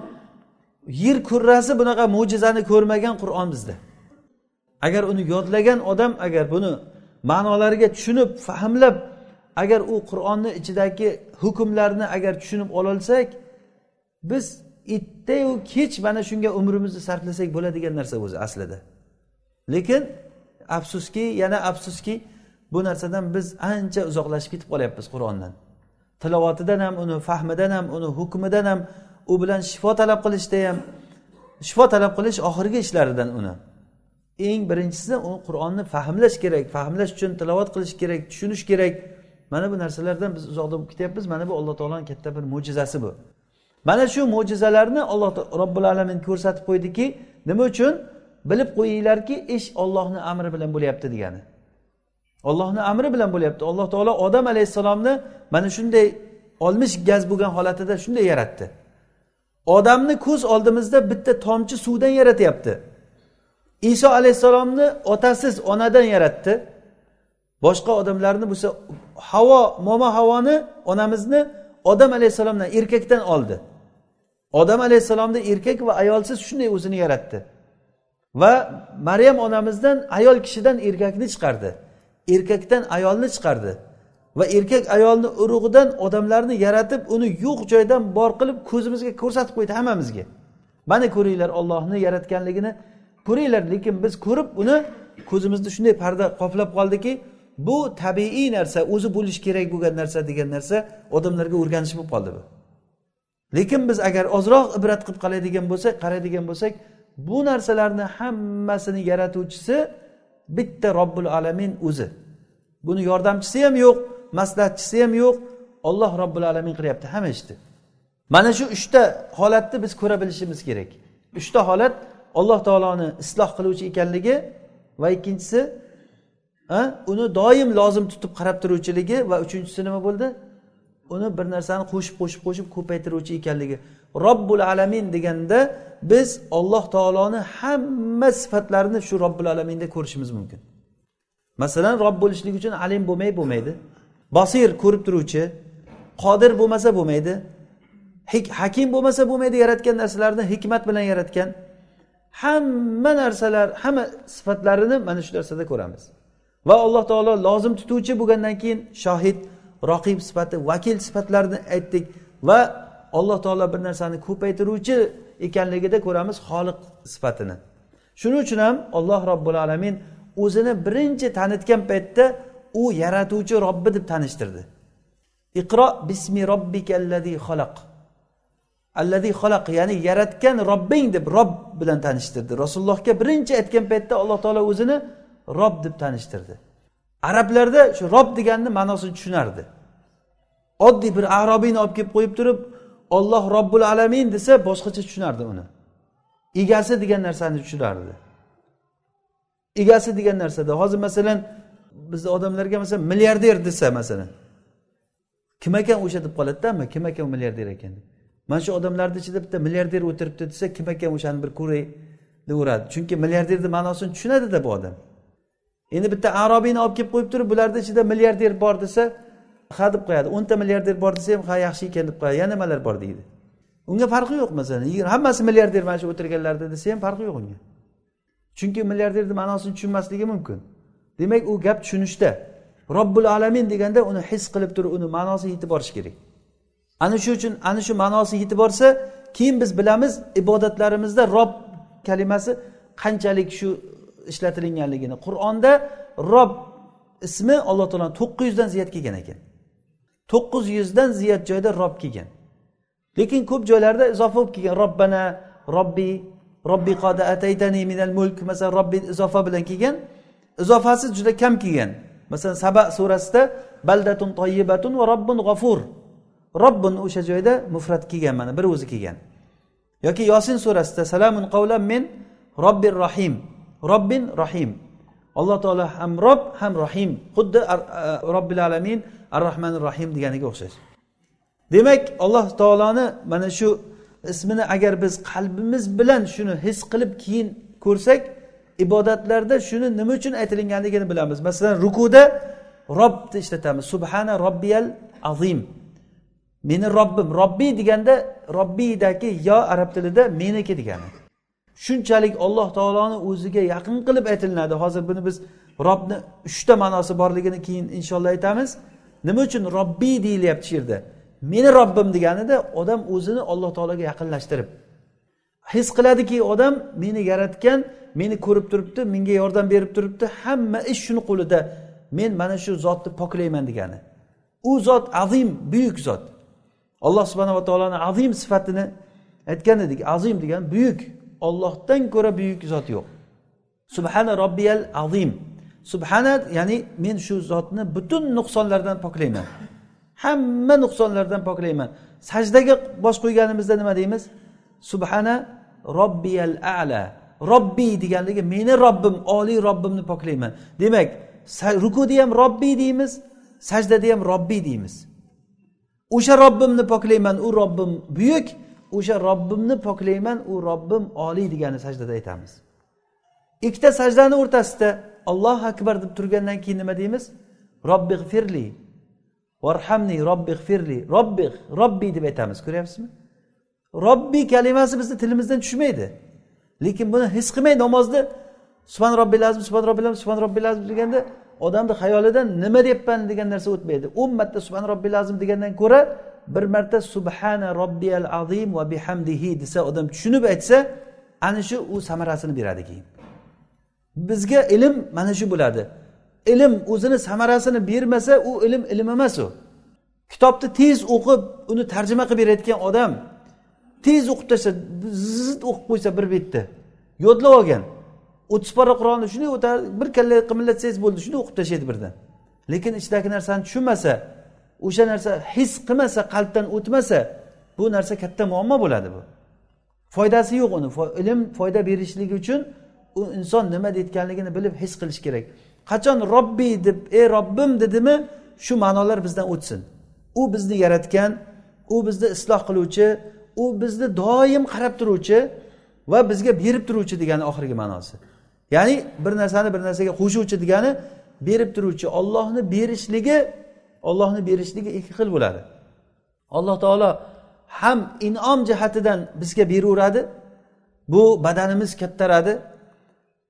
yer kurrasi bunaqa mo'jizani ko'rmagan qur'on bizda. Agar uni yodlagan odam agar buni ma'nolariga tushunib fahmlab agar u qur'onni ichidagi hukmlarni agar tushunib ololsak biz ertayu kech mana shunga umrimizni sarflasak bo'ladigan narsa o'zi aslida. Lekin afsuski yana afsuski bu narsadan biz ancha uzoqlashib ketib qolyapmiz qur'ondan. Tilovatidan ham uni fahmidan ham uni hukmidan ham u bilan shifo talab qilishda ham shifo talab qilish oxirgi ishlaridan uni. Eng birinchisi u qur'onni fahmlash kerak fahmlash uchun tilovat qilish kerak tushunish kerak. Mana bu narsalardan biz uzoqda bo'lib ketyapmiz mana bu alloh taoloni katta bir mo'jizasi bu. Mana shu mo'jizalarni alloh robbil alamin ko'rsatib qo'ydiki nima uchun? Bilib qo'yinglarki ish ollohni amri bilan bo'lyapti degani. Ollohni amri bilan bo'lyapti. Alloh taolo odam alayhissalomni mana shunday olmish gaz bo'lgan holatida shunday yaratdi. Odamni ko'z oldimizda bitta tomchi suvdan yaratyapti. Iso alayhissalomni otasiz onadan yaratdi. Boshqa odamlarni bo'lsa havo momo havoni onamizni odam alayhissalomdan erkakdan oldi. Odam alayhissalomni erkak va ayolsiz shunday o'zini yaratdi. Va maryam onamizdan ayol kishidan erkakni chiqardi. Erkakdan ayolni chiqardi. Va erkak ayolni urug'idan odamlarni yaratib uni yo'q joydan bor qilib ko'zimizga ko'rsatib qo'ydi hammamizga. Mana ko'ringlar ollohni yaratganligini ko'ringlar lekin biz ko'rib uni ko'zimizni shunday parda qoplab qoldiki bu tabiiy narsa o'zi bo'lishi kerak bo'lgan narsa degan narsa odamlarga o'rganish bo'lib qoldi bu. Lekin biz agar ozroq ibrat qilib qaraydigan bo'lsak qaraydigan bo'lsak bu narsalarni hammasini yaratuvchisi bitta robbil alamin o'zi. Buni yordamchisi ham yo'q maslahatchisi ham yo'q olloh robbil alamin qilyapti hamma ishni mana shu uchta holatni biz ko'ra bilishimiz kerak. Uchta holat alloh taoloni isloh qiluvchi ekanligi va ikkinchisi uni doim lozim tutib qarab turuvchiligi va uchinchisi nima bo'ldi? Uni bir narsani qo'shib qo'shib qo'shib ko'paytiruvchi ekanligi. Robbul alamin deganda biz olloh taoloni hamma sifatlarini shu robbil alaminda ko'rishimiz mumkin. Masalan rob bo'lishlik uchun alim bo'lmay bo'lmaydi. Basir ko'rib turuvchi qodir bo'lmasa bo'lmaydi. Hakim bo'lmasa bo'lmaydi yaratgan narsalarni hikmat bilan yaratgan. Hamma narsalar hamma sifatlarini mana shu narsada ko'ramiz. Va alloh taolo lozim tutuvchi bo'lgandan keyin shohid roqib sifati vakil sifatlarini aytdik va alloh taolo bir narsani ko'paytiruvchi ekanligida ko'ramiz xoliq sifatini. Shuning uchun ham alloh robbil alamin o'zini birinchi tanitgan paytda u yaratuvchi robbi deb tanishtirdi. Iqro bismi robbikallazi xalaq. Allazi xalaq ya'ni yaratgan robbing deb rob bilan tanishtirdi. Rasulullohga birinchi aytgan paytda alloh taolo o'zini rob deb tanishtirdi. Arablarda shu rob deganni ma'nosini tushunardi. Oddiy bir arobiyni olib kelib qo'yib turib olloh robbul alamin desa boshqacha tushunardi uni. Egasi degan narsani tushunardi. Egasi degan narsada hozir masalan bizni odamlarga masalan milliarder desa masalan kim ekan o'sha deb qoladida kim ekan milliarder ekan? Mana shu odamlarni ichida bitta milliarder o'tiribdi desa kim ekan o'shani bir ko'ray deyaveradi chunki milliarderni ma'nosini tushunadida bu odam. Endi bitta arobiyni olib kelib qo'yib turib bularni ichida milliarder bor desa ha deb qo'yadi. O'nta milliarder bor desa ham ha yaxshi ekan deb qo'yadi. Yana nimalar bor deydi. Unga farqi yo'q masalan hammasi milliarder mana shu o'tirganlarni desa ham farqi yo'q unga. Chunki milliarderni ma'nosini tushunmasligi mumkin. Demak u gap tushunishda. Robbul alamin deganda uni his qilib turib uni ma'nosi yetib borishi kerak. Ana shu uchun ana shu ma'nosi yetib borsa keyin biz bilamiz ibodatlarimizda rob kalimasi qanchalik shu ishlatilinganligini. Qur'onda rob ismi alloh taoloni to'qqiz yuzdan ziyod kelgan ekan. To'qqiz yuzdan ziyod joyda rob kelgan. Lekin ko'p joylarda izofa bo'lib kelgan. Robbana robbi robbi qoda ataytani minal mulk masalan robbi izofa bilan kelgan. Izofasi juda kam kelgan. Masalan saba surasida baldatun toyibatun va robbun g'ofur robbun o'sha joyda mufrat kelgan mana bir o'zi kelgan. Yoki yosin surasida salamun qavlan min robbir rohim. Robbin rohim. Alloh taolo ham rob ham rohim. Xuddi robbil alamin ar rohmanir rohim deganiga o'xshash. Demak alloh taoloni mana shu ismini agar biz qalbimiz bilan shuni his qilib keyin ko'rsak ibodatlarda shuni nima uchun aytilinganligini bilamiz. Masalan rukuda robni ishlatamiz. Subhana robbiyal azim. Meni robbim robbiy deganda robbiydagi yo arab tilida meniki degani. Shunchalik alloh taoloni o'ziga yaqin qilib aytilinadi. Hozir buni biz robni uchta ma'nosi borligini keyin inshaalloh aytamiz. Nima uchun robbiy deyilyapti shu yerda? Meni robbim deganida odam o'zini alloh taologa yaqinlashtirib his qiladiki odam meni yaratgan meni ko'rib turibdi menga yordam berib turibdi hamma ish shuni qo'lida men mana shu zotni poklayman degani. U zot azim buyuk zot. Alloh subhanava taoloni azim sifatini aytgan edik azim degan buyuk ollohdan ko'ra buyuk zot yo'q. Subhana robbiyal azim. Subhana ya'ni men shu zotni butun nuqsonlardan poklayman. Hamma nuqsonlardan poklayman. Sajdaga bosh qo'yganimizda nima deymiz? Subhana robbiyal ala. Robbiy deganligi meni robbim oliy robbimni poklayman. Demak rukuda ham robbiy deymiz sajdada ham robbiy deymiz. O'sha robbimni poklayman u robbim buyuk. O'sha robbimni poklayman u robbim oliy degani sajdada aytamiz. Ikkita sajdani o'rtasida allohu akbar deb turgandan keyin nima deymiz? Robbi firli varhamni robbi firli robbi robbiy deb aytamiz ko'ryapsizmi? Robbiy kalimasi bizni tilimizdan tushmaydi. Lekin buni his qilmay namozni subhan robbil azim subhan robbil azim subhan robbil azim deganda odamni xayolidan nima deyapman degan narsa o'tmaydi. O'n marta subhan robbil azim degandan ko'ra bir marta subhana robbiyal azim va bihamdihi desa odam tushunib aytsa ana shu u samarasini beradi keyin. Bizga ilm mana shu bo'ladi. Ilm o'zini samarasini bermasa u ilm ilm emas u. Kitobni tez o'qib uni tarjima qilib berayotgan odam tez o'qib tashlasa zizit o'qib qo'ysa bir betni yodlab olgan. O'ttiz pora qur'onni shunday o'tadi bir kalla qimillatsangiz bo'ldi shunday o'qib tashlaydi birdan. Lekin ichidagi narsani tushunmasa o'sha narsa his qilmasa qalbdan o'tmasa bu narsa katta muammo bo'ladi bu. Foydasi yo'q uni. Ilm foyda berishligi uchun u inson nima deyotganligini bilib his qilish kerak. Qachon robbiy deb ey robbim dedimi? Shu ma'nolar bizdan o'tsin. U bizni yaratgan u bizni isloh qiluvchi u bizni doim qarab turuvchi va bizga berib turuvchi degani oxirgi ma'nosi. Ya'ni bir narsani bir narsaga qo'shuvchi degani berib turuvchi ollohni berishligi ollohni berishligi ikki xil bo'ladi. Alloh taolo ham inom jihatidan bizga beraveradi. Bu badanimiz kattaradi.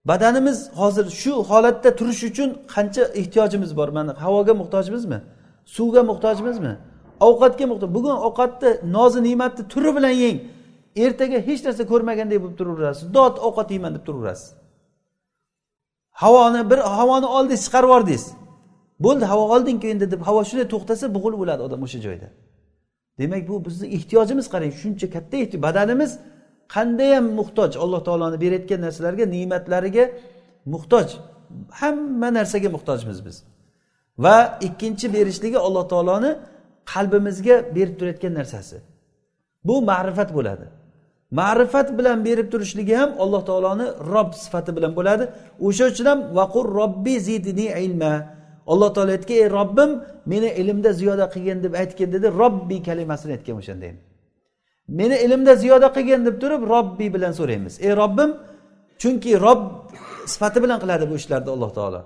Badanimiz hozir shu holatda turish uchun qancha ehtiyojimiz bor? Mana havoga muhtojmizmi suvga muhtojmizmi ovqatga muhtoj bugun ovqatni nozi ne'matni turi bilan yeng. Ertaga hech narsa ko'rmagandek bo'lib turaverasiz. Dod ovqat yeyman deb turaverasiz. Havoni bir havoni oldingiz chiqarib yubordingiz bo'ldi havo oldingku endi deb havo shunday to'xtasa bug'ul bo'ladi odam o'sha joyda. Demak bu bizni ehtiyojimiz qarang. Shuncha katta ehtiyoj. Badanimiz qandayyam muhtoj alloh taoloni berayotgan narsalarga ne'matlariga muhtoj. Hamma narsaga muhtojmiz biz. Va ikkinchi berishligi alloh taoloni qalbimizga berib turayotgan narsasi. Bu ma'rifat bo'ladi. Ma'rifat bilan berib turishligi ham alloh taoloni rob sifati bilan bo'ladi. O'sha uchun ham vaqur robbi zidni ilma. Alloh taolo aytgan ey robbim meni ilmda ziyoda qilgin deb aytgin dedi. Robbiy kalimasini aytgan o'shanda ham. Meni ilmda ziyoda qilgin deb turib robbiy bilan so'raymiz. Ey robbim chunki rob sifati bilan qiladi bu ishlarni alloh taolo.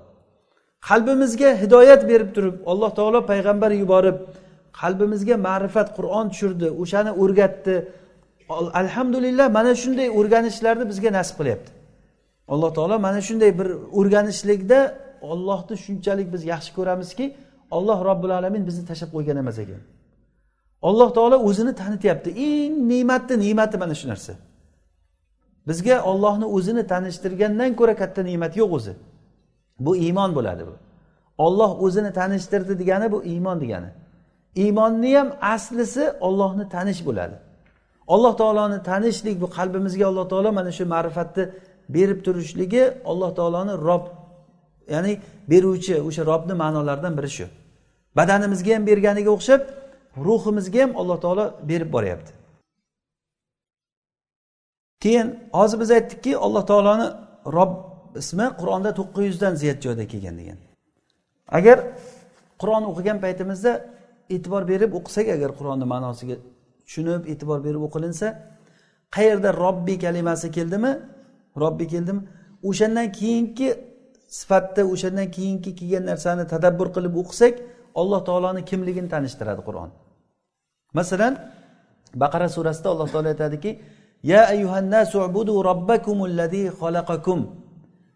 Qalbimizga hidoyat berib turib alloh taolo payg'ambar yuborib qalbimizga ma'rifat qur'on tushirdi o'shani o'rgatdi. Alhamdulillah mana shunday o'rganishlarni bizga nasib qilyapti. Alloh taolo mana shunday bir o'rganishlikda ollohni shunchalik biz yaxshi ko'ramizki olloh robbil alamin bizni tashlab qo'ygan emas ekan. Alloh taolo o'zini tanityapti. Eng ne'matni ne'mati mana shu narsa. Bizga ollohni o'zini tanishtirgandan ko'ra katta ne'mat yo'q o'zi. Bu iymon bo'ladi bu. Olloh o'zini tanishtirdi degani bu iymon degani. Iymonni ham aslisi ollohni tanish bo'ladi. Alloh taoloni tanishlik bu qalbimizga alloh taolo mana shu ma'rifatni berib turishligi alloh taoloni rob ya'ni beruvchi o'sha robni ma'nolaridan biri shu. Badanimizga ham berganiga o'xshab ruhimizga ham alloh taolo berib boryapti. Keyin hozir biz aytdikki alloh taoloni rob ismi qur'onda to'qqiz yuzdan ziyod joyda kelgan degan. Agar qur'on o'qigan paytimizda e'tibor berib o'qisak agar qur'onni ma'nosiga tushunib e'tibor berib o'qilinsa qayerda robbiy kalimasi keldimi? Robbiy keldimi? O'shandan keyingi sifatda o'shandan keyingi kelgan narsani tadabbur qilib o'qisak alloh taoloni kimligini tanishtiradi qur'on. Masalan baqara surasida alloh taolo aytadiki ya ayyuhannasu ubudu robbakumulladzi xalaqakum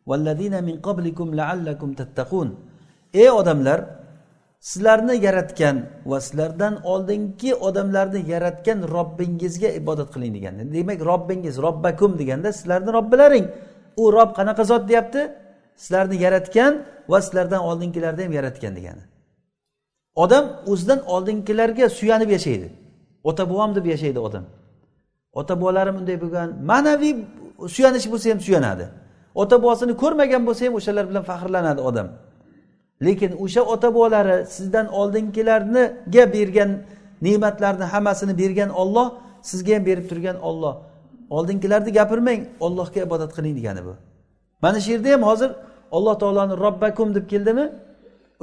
vallazina min qablikum laallakum tattaqun. Ey odamlar sizlarni yaratgan va sizlardan oldingi odamlarni yaratgan robbingizga ibodat qiling degan. Demak robbingiz robbakum deganda sizlarni robbilaring. U rob qanaqa zot deyapti? Sizlarni yaratgan va sizlardan oldingilarni ham yaratgan degani. Odam o'zidan oldingilarga suyanib yashaydi. Ota bobom deb yashaydi odam. Ota bobolarim unday bo'lgan ma'naviy suyanish bo'lsa ham suyanadi. Ota bobosini ko'rmagan bo'lsa ham o'shalar bilan faxrlanadi odam. Lekin o'sha ota bobolari sizdan oldingilarniga bergan ne'matlarni hammasini bergan olloh sizga ham berib turgan olloh oldingilarni gapirmang ollohga ibodat qiling degani bu. Mana shu yerda ham hozir alloh taoloni robbakum deb keldimi?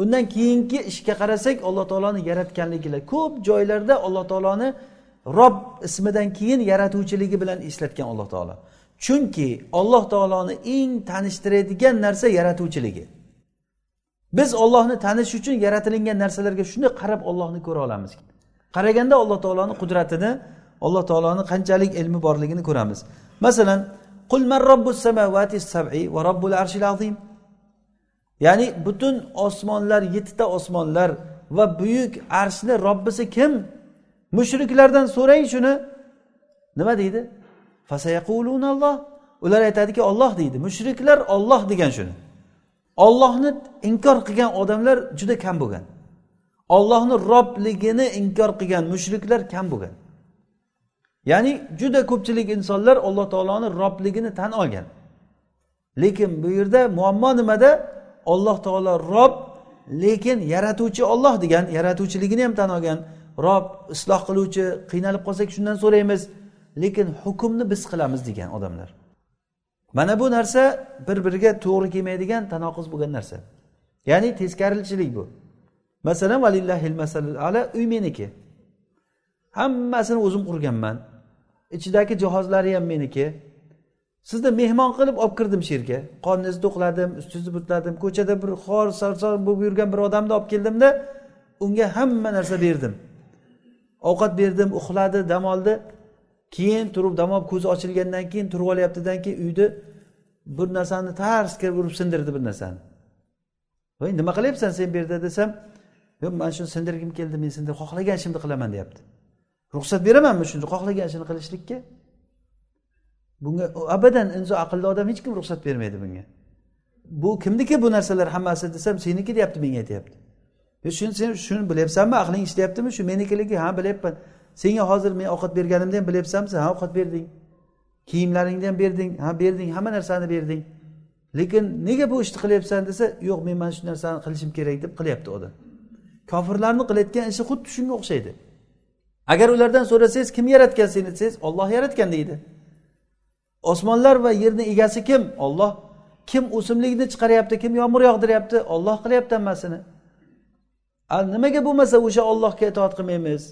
Undan keyingi ishga qarasak alloh taoloni yaratganligilar ko'p joylarda alloh taoloni rob ismidan keyin yaratuvchiligi bilan eslatgan alloh taolo. Chunki alloh taoloni eng tanishtiradigan narsa yaratuvchiligi. Biz ollohni tanish uchun yaratilingan narsalarga shunday qarab ollohni ko'ra olamiz qaraganda alloh taoloni qudratini alloh taoloni qanchalik ilmi borligini ko'ramiz. Masalan qul man robbus samavati sabi va robbul arshil azim. Ya'ni butun osmonlar yettita osmonlar va buyuk arshni robbisi kim? Mushriklardan so'rang shuni. Nima deydi? Ular aytadiki olloh deydi. Mushriklar olloh degan shuni. Ollohni inkor qilgan odamlar juda kam bo'lgan. Ollohni robligini inkor qilgan mushriklar kam bo'lgan. Ya'ni juda ko'pchilik insonlar alloh taoloni robligini tan olgan. Lekin bu yerda muammo nimada? Olloh taolo rob lekin yaratuvchi olloh degan yaratuvchiligini ham tan olgan rob isloh qiluvchi qiynalib qolsak shundan so'raymiz lekin hukmni biz qilamiz degan odamlar. Mana bu narsa bir biriga to'g'ri kelmaydigan tanoquz bo'lgan narsa. Ya'ni teskarichilik bu. Masalan valillahil masalul ala uy meniki. Hammasini o'zim qurganman. Ichidagi jihozlari ham meniki. Sizni mehmon qilib olib kirdim shu yerga qoningizni to'qladim ustingizni butladim ko'chada bir xor sarsor bo'lib yurgan bir odamni olib keldimda unga hamma narsa berdim. Ovqat berdim uxladi dam oldi. Keyin turib dam olib ko'zi ochilgandan keyin turib olyaptidan keyin uyni bir narsani tars kirib urib sindirdi bir narsani. Voy nima qilyapsan sen bu yerda desam yo'q man shuni sindirgim keldi men sindir xohlagan ishimni qilaman deyapti. Ruxsat beramanmi shuni xohlagan ishini qilishlikka? Bunga abadan inson aqlli odam hech kim ruxsat bermaydi bunga. Bu kimniki bu narsalar hammasi desam seniki deyapti menga aytyapti. Shuni sen shuni bilyapsanmi? Aqling ishlayaptimi? Shu menikiligi ha bilyapman. Senga hozir men ovqat berganimni ham bilyapsanmi? Ha ovqat berding. Kiyimlaringni ham berding. Ha berding. Hamma narsani berding. Lekin nega bu ishni qilyapsan desa yo'q men mana shu narsani qilishim kerak deb qilyapti odam. Kofirlarni qilayotgan ishi xuddi shunga o'xshaydi. Agar ulardan so'rasangiz kim yaratgan seni? Desangiz olloh yaratgan deydi. Osmonlar va yerni egasi kim? Olloh kim o'simlikni chiqaryapti kim yomg'ir yog'diryapti? Olloh qilyapti hammasini. Nimaga bo'lmasa o'sha ollohga itoat qilmaymiz?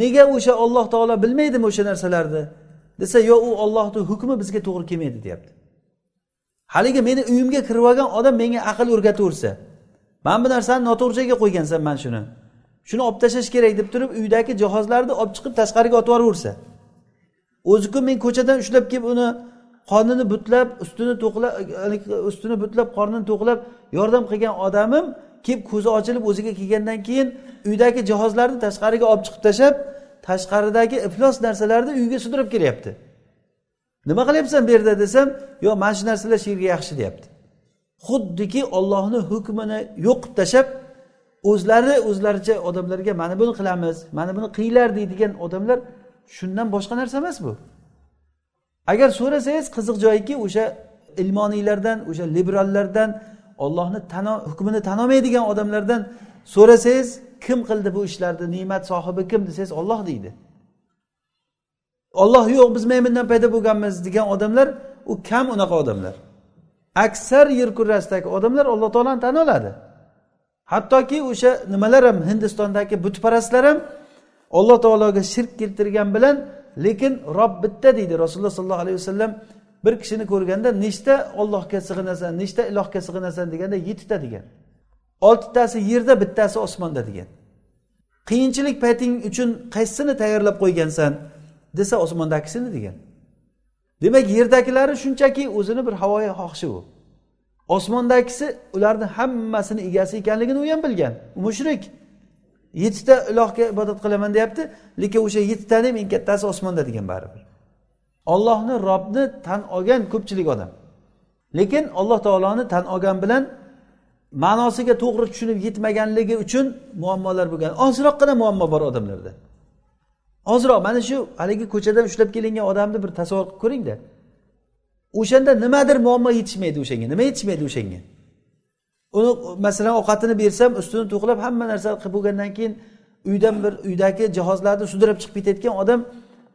Nega o'sha olloh taolo bilmaydimi o'sha narsalarni? Desa yo u ollohni hukmi bizga to'g'ri kelmaydi deyapti. Haligi meni uyimga kirib olgan odam menga aql o'rgataversa mana bu narsani noto'g'ri joyga qo'ygansan mana shuni. Shuni olib tashlash kerak deb turib uydagi jihozlarni olib chiqib tashqariga otib yuboraversa o'ziku men ko'chadan ushlab kelib uni qonini butlab ustini to'qlab ustini butlab qornini to'qlab yordam qilgan odamim kelib ko'zi ochilib o'ziga kelgandan keyin uydagi jihozlarni tashqariga olib chiqib tashlab tashqaridagi iflos narsalarni uyga sudrab kelyapti. Nima qilyapsan bu yerda desam yo'q mana shu narsalar shu yerga yaxshi deyapti. Xuddiki ollohni hukmini yo'q qilib tashlab o'zlari o'zlaricha odamlarga mana buni qilamiz mana buni qilinglar deydigan odamlar shundan boshqa narsa emas bu. Agar so'rasangiz qiziq joyiki o'sha ilmoniylardan o'sha liberallardan ollohni hukmini tan olmaydigan odamlardan so'rasangiz kim qildi bu ishlarni ne'mat sohibi kim desangiz olloh deydi. Olloh yo'q biz maymundan paydo bo'lganmiz degan odamlar u kam unaqa odamlar. Aksar yer kurrasidagi odamlar alloh taoloni tan oladi. Hattoki o'sha nimalar ham hindistondagi butparastlar ham alloh taologa shirk keltirgan bilan lekin rob bitta deydi. Rasululloh sollallohu alayhi vasallam bir kishini ko'rganda nechta ollohga sig'inasan nechta ilohga sig'inasan? deganda yettita degan. Oltitasi yerda bittasi osmonda degan. Qiyinchilik payting uchun qaysisini tayyorlab qo'ygansan? desa osmondagisini degan. Demak yerdagilari shunchaki o'zini bir havoyi xohishi u osmondagisi ularni hammasini egasi ekanligini u ham bilgan. Mushrik. Yettita ilohga ibodat qilaman deyapti lekin o'sha yettitani ham eng kattasi osmonda degan baribir. Ollohni robni tan olgan ko'pchilik odam. Lekin alloh taoloni tan olgan bilan ma'nosiga to'g'ri tushunib yetmaganligi uchun muammolar bo'lgan. Ozroqqina muammo bor odamlarda. Ozroq mana shu haligi ko'chadan ushlab kelingan odamni bir tasavvur qilib ko'ringda. O'shanda nimadir muammo yetishmaydi o'shanga nima yetishmaydi o'shanga? Uni masalan ovqatini bersam ustini to'qlab hamma narsa qilib bo'lgandan keyin uydan bir uydagi jihozlarni sudrab chiqib ketayotgan odam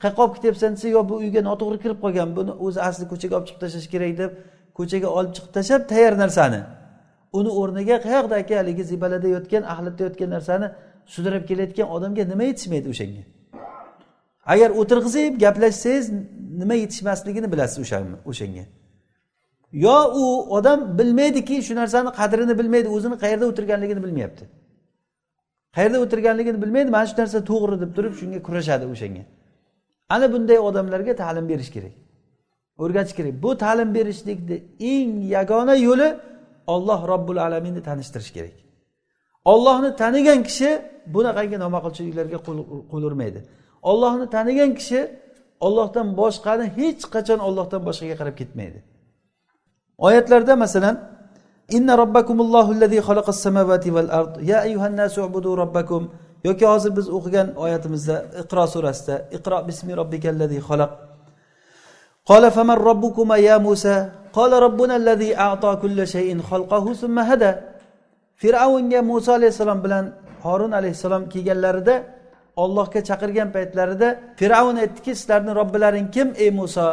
qayoqqa olib ketyapsan desa yo bu uyga noto'g'ri kirib qolgan buni o'zi asli ko'chaga olib chiqib tashlash kerak deb ko'chaga olib chiqib tashlab tayyor narsani. Uni o'rniga qayoqdagi haligi zibalada yotgan axlatda yotgan narsani sudrab kelayotgan odamga nima yetishmaydi o'shanga? Agar o'tirg'izib gaplashsangiz nima yetishmasligini bilasiz o'shanga. Yo u odam bilmaydiki shu narsani qadrini bilmaydi o'zini qayerda o'tirganligini bilmayapti. Qayerda o'tirganligini bilmaydi mana shu narsa to'g'ri deb turib shunga kurashadi o'shanga. Ana bunday odamlarga ta'lim berish kerak. O'rgatish kerak. Bu ta'lim berishlikni eng yagona yo'li olloh robbil alaminni tanishtirish kerak. Ollohni tanigan kishi bunaqangi nomaqulchiliklarga qo'l urmaydi ollohni tanigan kishi ollohdan boshqani hech qachon ollohdan boshqaga qarab ketmaydi. oyatlarda masalan inna robbakumullohu allazi xalaqas samavati val ard. Ya ayyuhan nasu ubudu robbakum yoki hozir biz o'qigan oyatimizda iqro surasida iqro bismi robbikal allazi xalaq قال faman ربكما ya musa? قال robbuna allazi a'to كل شيء خلقه ثم هدى fir'avnga muso alayhissalom bilan horun alayhissalom kelganlarida ollohga chaqirgan paytlarida fir'avn aytdiki sizlarni robbilaring kim ey muso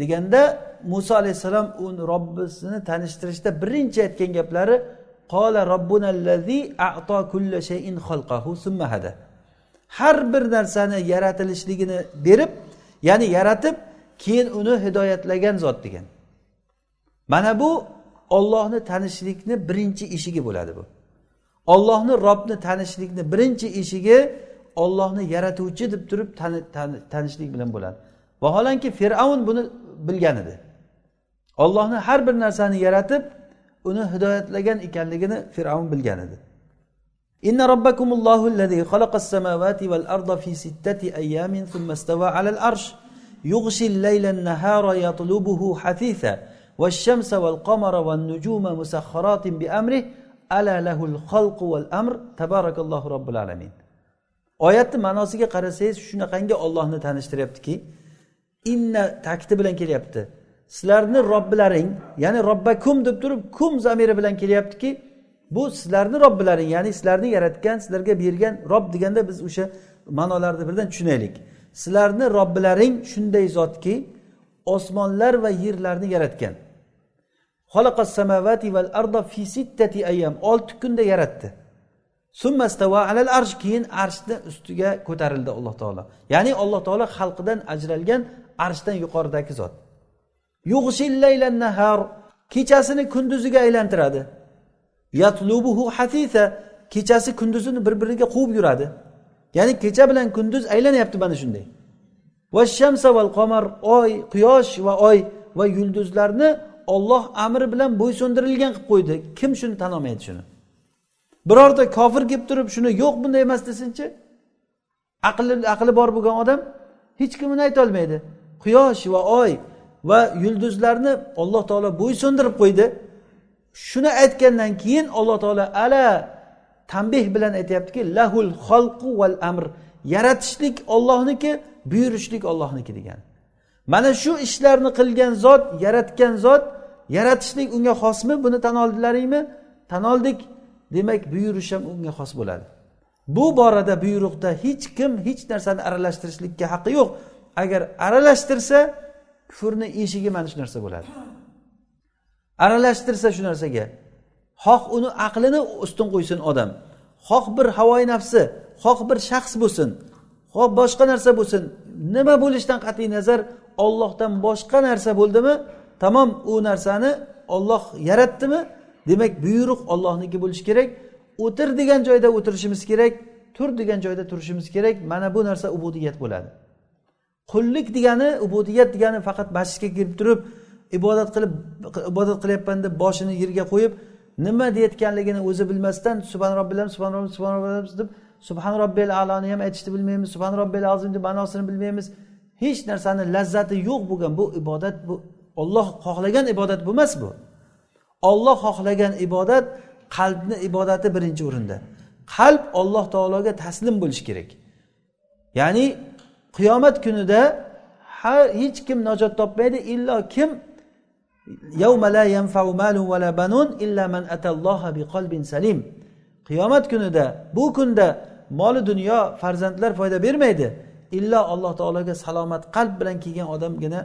deganda muso alayhissalom uni robbisini tanishtirishda birinchi aytgan gaplari qola robbunallazi ato kulla shayin xalqahu summa hada. Har bir narsani yaratilishligini berib ya'ni yaratib keyin uni hidoyatlagan zot degan. Mana bu ollohni tanishlikni birinchi eshigi bo'ladi bu. Ollohni robni tanishlikni birinchi eshigi ollohni yaratuvchi deb turib tanishlik bilan bo'ladi. Vaholanki fir'avn buni bilgan edi. ollohni har bir narsani yaratib uni hidoyatlagan ekanligini fir'avn bilgan edi إن ربكم الله الذي خلق السماوات والأرض في ستة أيام ثم استوى على العرش يغشي الليل النهار يطلبه حثيثا والشمس والقمر والنجوم مسخرات بأمره ألا له الخلق والأمر تبارك الله رب العالمين oyatni ma'nosiga qarasangiz shunaqangi ollohni tanishtiryaptiki inna takidi bilan kelyapti Sizlarni robbilaring ya'ni robbakum deb turib kum zamiri bilan kelyaptiki bu sizlarni robbilaring ya'ni sizlarni yaratgan sizlarga bergan rob deganda biz o'sha ma'nolarni birdan tushunaylik. Sizlarni robbilaring shunday zotki osmonlar va yerlarni yaratgan. Val arda fi sittati ayyam olti kunda yaratdi. Arsh keyin arshni ustiga ko'tarildi alloh taolo. Ya'ni alloh taolo xalqidan ajralgan arshdan yuqoridagi zot. Nahar kechasini kunduziga aylantiradi. Yatlubuhu hatisa kechasi kunduzini bir biriga quvib yuradi. Ya'ni kecha bilan kunduz aylanyapti mana shunday. Va shamsa val qamar oy quyosh va oy va yulduzlarni olloh amri bilan bo'ysundirilgan qilib qo'ydi. Kim shuni tan olmaydi shuni? Birorta kofir kelib turib shuni yo'q bunday emas desinchi. Aqli aqli bor bo'lgan odam hech kim uni aytolmaydi quyosh va oy va yulduzlarni alloh taolo bo'ysundirib qo'ydi. Shuni aytgandan keyin alloh taolo ala tanbeh bilan aytyaptiki lahul xalqu val amr yaratishlik ollohniki buyurishlik ollohniki degan. Mana shu ishlarni qilgan zot yaratgan zot yaratishlik unga xosmi? Buni tan oldilaringmi tan oldik. Demak buyurish ham unga xos bo'ladi. Bu borada buyruqda hech kim hech narsani aralashtirishlikka haqqi yo'q. Agar aralashtirsa kufrni eshigi mana shu narsa bo'ladi. Aralashtirsa shu narsaga. Xoh uni aqlini ustun qo'ysin odam. Xoh bir havoyi nafsi xoh bir shaxs bo'lsin. Xoh boshqa narsa bo'lsin. Nima bo'lishidan qat'iy nazar ollohdan boshqa narsa bo'ldimi? Tamom u narsani olloh yaratdimi? Demak buyruq ollohniki bo'lishi kerak. O'tir degan joyda o'tirishimiz kerak tur degan joyda turishimiz kerak. Mana bu narsa ubudiyat bo'ladi. Qullik degani ubudiyat degani faqat masjidga kirib turib ibodat qilib ibodat qilyapman deb boshini yerga qo'yib nima deyayotganligini o'zi bilmasdan subhan robbilam subhan robbi subhan robbil deb subhan robbil aloni ham aytishni bilmaymiz subhan robbil azim deb ma'nosini bilmaymiz. Hech narsani lazzati yo'q bo'lgan bu ibodat bu olloh xohlagan ibodat bu emas bu. Olloh xohlagan ibodat qalbni ibodati birinchi o'rinda. Qalb olloh taologa taslim bo'lishi kerak. Ya'ni qiyomat kunida hech kim najot topmaydi illo kim? Qiyomat kunida bu kunda moli dunyo farzandlar foyda bermaydi. Illo alloh taologa salomat qalb bilan kelgan odamgina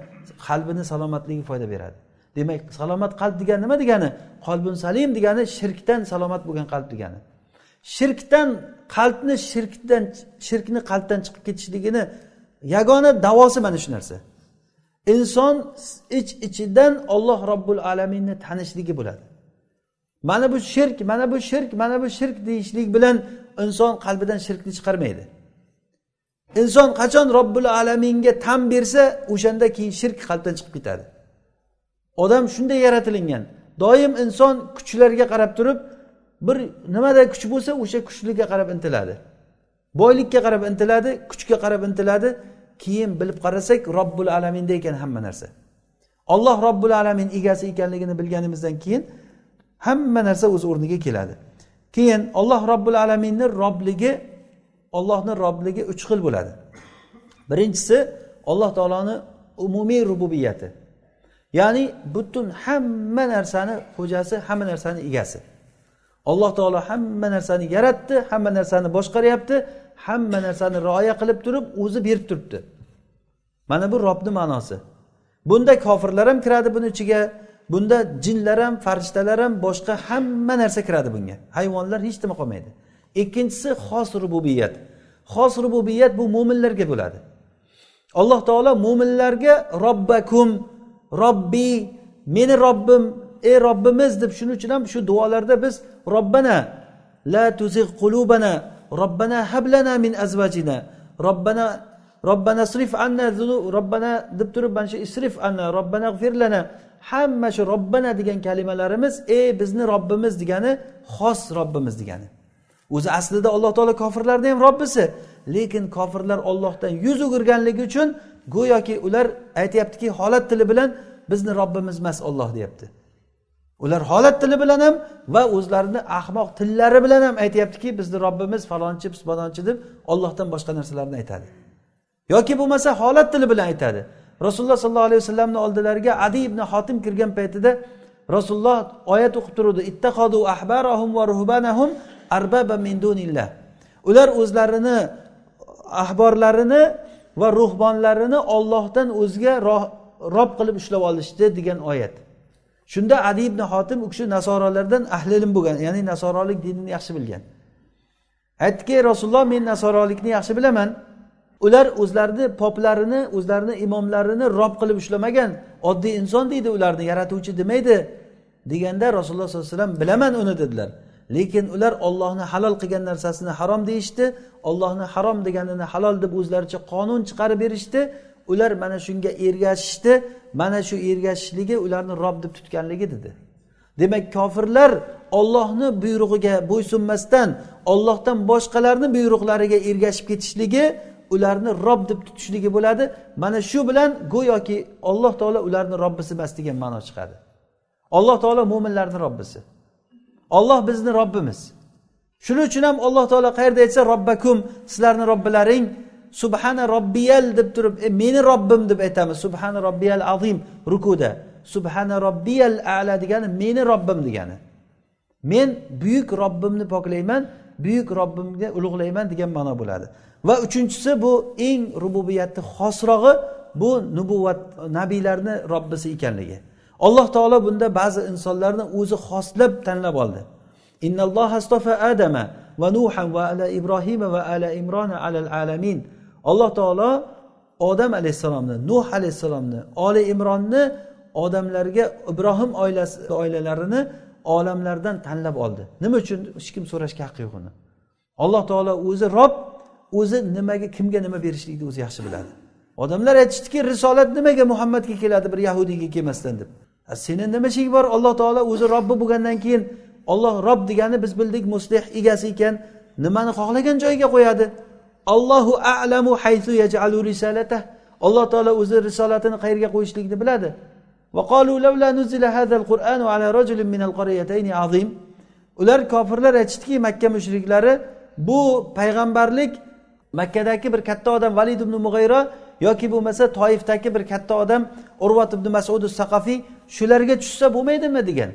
qalbini salomatligi foyda beradi. Demak salomat qalb degani nima degani? Qalbun salim degani shirkdan salomat bo'lgan qalb degani. Shirkdan qalbni shirkdan shirkni qalbdan chiqib ketishligini yagona davosi mana shu narsa. Inson ich ichidan olloh robbul alaminni tanishligi bo'ladi. Mana bu shirk mana bu shirk mana bu shirk deyishlik bilan inson qalbidan shirkni chiqarmaydi. Inson qachon robbil alaminga tan bersa o'shanda keyin shirk qalbdan chiqib ketadi. Odam shunday yaratilingan. Doim inson kuchlarga qarab turib bir nimada kuch bo'lsa o'sha kuchliga qarab intiladi. Boylikka qarab intiladi kuchga qarab intiladi. Keyin bilib qarasak robbul alaminda ekan hamma narsa. Olloh robbul alamin egasi ekanligini bilganimizdan keyin hamma narsa o'z o'rniga keladi. Keyin olloh robbul alaminni robligi ollohni robligi uch xil bo'ladi. Birinchisi alloh taoloni umumiy rububiyati. Ya'ni butun hamma narsani xo'jasi hamma narsani egasi. Alloh taolo hamma narsani yaratdi hamma narsani boshqaryapti hamma narsani rioya qilib turib o'zi berib turibdi. Mana bu robni ma'nosi. Bunda kofirlar ham kiradi buni ichiga bunda jinlar ham farishtalar ham boshqa hamma narsa kiradi bunga. Hayvonlar hech nima qolmaydi. Ikkinchisi xos rububiyat. Xos rububiyat bu mo'minlarga bo'ladi. Alloh taolo mo'minlarga robbakum robbiy meni robbim ey robbimiz deb shuning uchun ham shu duolarda biz robbana la tuzig qulubana robbana hablana min azvajina robbana robbana srif anna robbana deb turib mana shu isrif anna robbana g'firlana hamma shu robbana degan kalimalarimiz ey bizni robbimiz degani xos robbimiz degani. O'zi aslida alloh taolo kofirlarni ham robbisi. Lekin kofirlar ollohdan yuz o'girganligi uchun go'yoki ular aytyaptiki holat tili bilan bizni robbimiz emas olloh deyapti. Ular holat tili bilan ham va o'zlarini ahmoq tillari bilan ham aytyaptiki bizni robbimiz falonchi pisbadonchi deb ollohdan boshqa narsalarni aytadi. Yoki bo'lmasa holat tili bilan aytadi. Rasululloh sollallohu alayhi vasallamni oldilariga adi ibn hotim kirgan paytida rasululloh oyat o'qib turuvdi ittahodu ahbarahum va ruhbanahum arbaba min dunillah. Ular o'zlarini ahborlarini va ruhbonlarini ollohdan o'zga rob qilib ushlab olishdi degan oyat. Shunda adi ibn hotim u kishi nasorolardan ahli ilm bo'lgan ya'ni nasorolik dinini yaxshi bilgan. Aytdiki rasululloh men nasorolikni yaxshi bilaman. Ular o'zlarini poplarini o'zlarini imomlarini rob qilib ushlamagan oddiy inson deydi ularni yaratuvchi demaydi. Deganda rasululloh sollallohu alayhi vasallam bilaman uni dedilar. Lekin ular ollohni halol qilgan narsasini harom deyishdi. Ollohni harom deganini halol deb o'zlaricha qonun chiqarib berishdi. Ular mana shunga ergashishdi mana shu ergashishligi ularni rob deb tutganligi dedi. Demak kofirlar ollohni buyrug'iga bo'ysunmasdan ollohdan boshqalarni buyruqlariga ergashib ketishligi ularni rob deb tutishligi bo'ladi. Mana shu bilan go'yoki alloh taolo ularni robbisi emas degan ma'no chiqadi. Alloh taolo mo'minlarni robbisi. Olloh bizni robbimiz. Shuning uchun ham alloh taolo qayerda aytsa robbakum sizlarni robbilaring subhana robbiyal deb turib e, meni robbim deb aytamiz. Subhana robbiyal azim rukuda. Subhana robbiyal ala degani meni robbim degani. Men buyuk robbimni poklayman buyuk robbimga ulug'layman degan ma'no bo'ladi. Va uchinchisi bu eng rububiyatni xosrog'i bu nubuvvat nabiylarni robbisi ekanligi. Alloh taolo bunda ba'zi insonlarni o'zi xoslab tanlab oldi. Adama va nuhan va ala ibrohima va ala imrona alal alamin. Alloh taolo odam alayhissalomni nuh alayhissalomni oli imronni odamlarga ibrohim oilasi oilalarini olamlardan tanlab oldi. Nima uchun? Hech kim so'rashga haqqi yo'q uni. Alloh taolo o'zi rob o'zi nimaga kimga nima berishlikni o'zi yaxshi biladi. Odamlar aytishdiki risolat nimaga muhammadga keladi bir yahudiyga kelmasdan deb. Seni nima ishing bor? Alloh taolo o'zi robbi bo'lgandan keyin olloh rob degani biz bildik muslih egasi ekan nimani xohlagan joyiga qo'yadi? Allohu alamu haytu yajalu risalata alloh taolo o'zi risolatini qayerga qo'yishlikni biladi. Ular kofirlar aytishdiki makka mushriklari bu payg'ambarlik makkadagi bir katta odam valid ibn mug'ayro yoki bo'lmasa toifdagi bir katta odam urvat ibn masud saqafiy shularga tushsa bo'lmaydimi degan.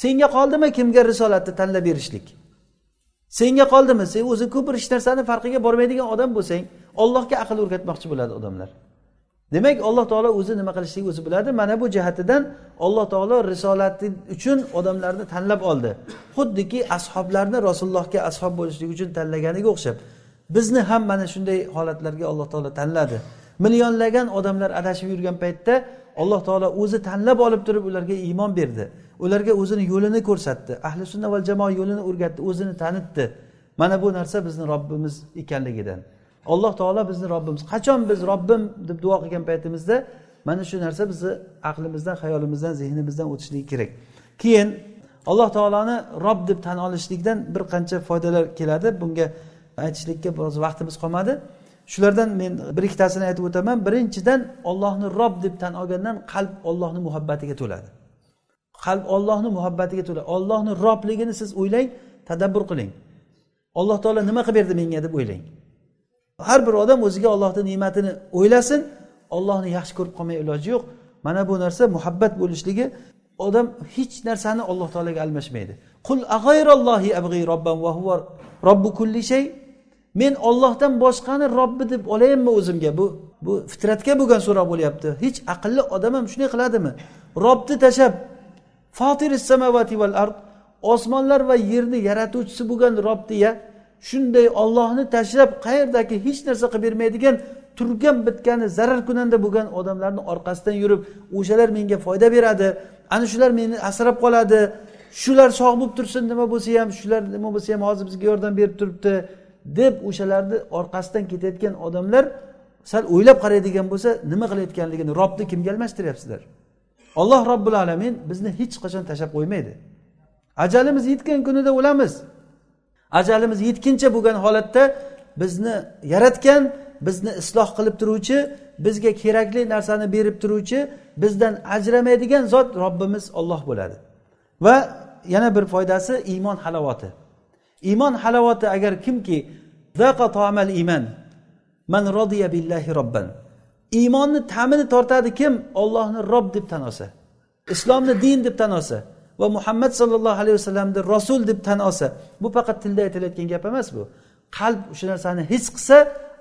Senga qoldimi kimga risolatni tanlab berishlik? Senga qoldimi? Sen o'zi ko'p bir hech narsani farqiga bormaydigan odam bo'lsang ollohga aql o'rgatmoqchi bo'ladi odamlar. Demak alloh taolo o'zi nima qilishligini o'zi biladi. Mana bu jihatidan alloh taolo risolati uchun odamlarni tanlab oldi. Xuddiki ashoblarni rasulullohga ashob bo'lishlik uchun tanlaganiga o'xshab bizni ham mana shunday holatlarga alloh taolo tanladi. Millionlagan odamlar adashib yurgan paytda alloh taolo o'zi tanlab olib turib ularga iymon berdi. Ularga o'zini yo'lini ko'rsatdi. Ahli sunna val jamoa yo'lini o'rgatdi o'zini tanitdi. Mana bu narsa bizni robbimiz ekanligidan. Alloh taolo bizni robbimiz. Qachon biz robbim deb duo qilgan paytimizda mana shu narsa bizni aqlimizdan xayolimizdan zehnimizdan o'tishligi kerak. Keyin alloh taoloni rob deb tan olishlikdan bir qancha foydalar keladi. Bunga aytishlikka biroz vaqtimiz qolmadi. Shulardan men bir ikkitasini aytib o'taman. Birinchidan ollohni rob deb tan olgandan qalb ollohni muhabbatiga to'ladi. Qalb ollohni muhabbatiga to'la. Ollohni robligini siz o'ylang tadabbur qiling. Alloh taolo nima qilib berdi menga deb o'ylang. Har bir odam o'ziga ollohni ne'matini o'ylasin. Ollohni yaxshi ko'rib qolmay iloji yo'q. Mana bu narsa muhabbat bo'lishligi odam hech narsani alloh taologa almashmaydi. Qul robban va huva robbu kulli shay. Men ollohdan boshqani robbi deb olayapmi o'zimga. Bu bu fitratga bo'lgan so'roq bo'lyapti. Hech aqlli odam ham shunday qiladimi? Robni tashlab samavati val ard osmonlar va yerni yaratuvchisi bo'lgan rob deya shunday ollohni tashlab qayerdagi hech narsa qilib bermaydigan turgan bitgani zarar kunanda bo'lgan odamlarni orqasidan yurib o'shalar menga foyda beradi ana shular meni asrab qoladi shular sog' bo'lib tursin nima bo'lsa ham shular nima bo'lsa ham hozir bizga yordam berib turibdi deb o'shalarni orqasidan ketayotgan odamlar sal o'ylab qaraydigan bo'lsa nima qilayotganligini robni kimga almashtiryapsizlar? Alloh robbil alamin bizni hech qachon tashlab qo'ymaydi. Ajalimiz yetgan kunida o'lamiz. Ajalimiz yetguncha bo'lgan holatda bizni yaratgan bizni isloh qilib turuvchi bizga kerakli narsani berib turuvchi bizdan ajramaydigan zot robbimiz olloh bo'ladi. Va yana bir foydasi iymon halovati iymon halovati agar kimki iymon man rodiya billahi robban. Iymonni ta'mini tortadi kim? Ollohni rob deb tan olsa islomni din deb tan olsa va muhammad sollallohu alayhi vasallamni rasul deb tan olsa bu faqat tilda aytilayotgan gap emas bu. Qalb o'sha narsani his qilsa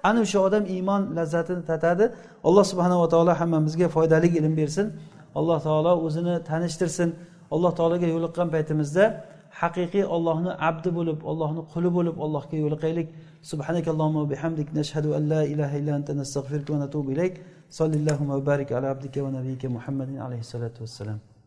ana o'sha odam iymon lazzatini tatadi. Alloh subhanava taolo hammamizga foydali ilm bersin. Alloh taolo o'zini tanishtirsin. Alloh taologa yo'liqqan paytimizda haqiqiy ollohni abdi bo'lib ollohni quli bo'lib allohga yo'liqaylik. سبحانك اللهم وبحمدك نشهد أن لا إله إلا أنت نستغفرك ونتوب إليك. صلى اللهم وبارك على عبدك ونبيك محمد عليه الصلاة والسلام.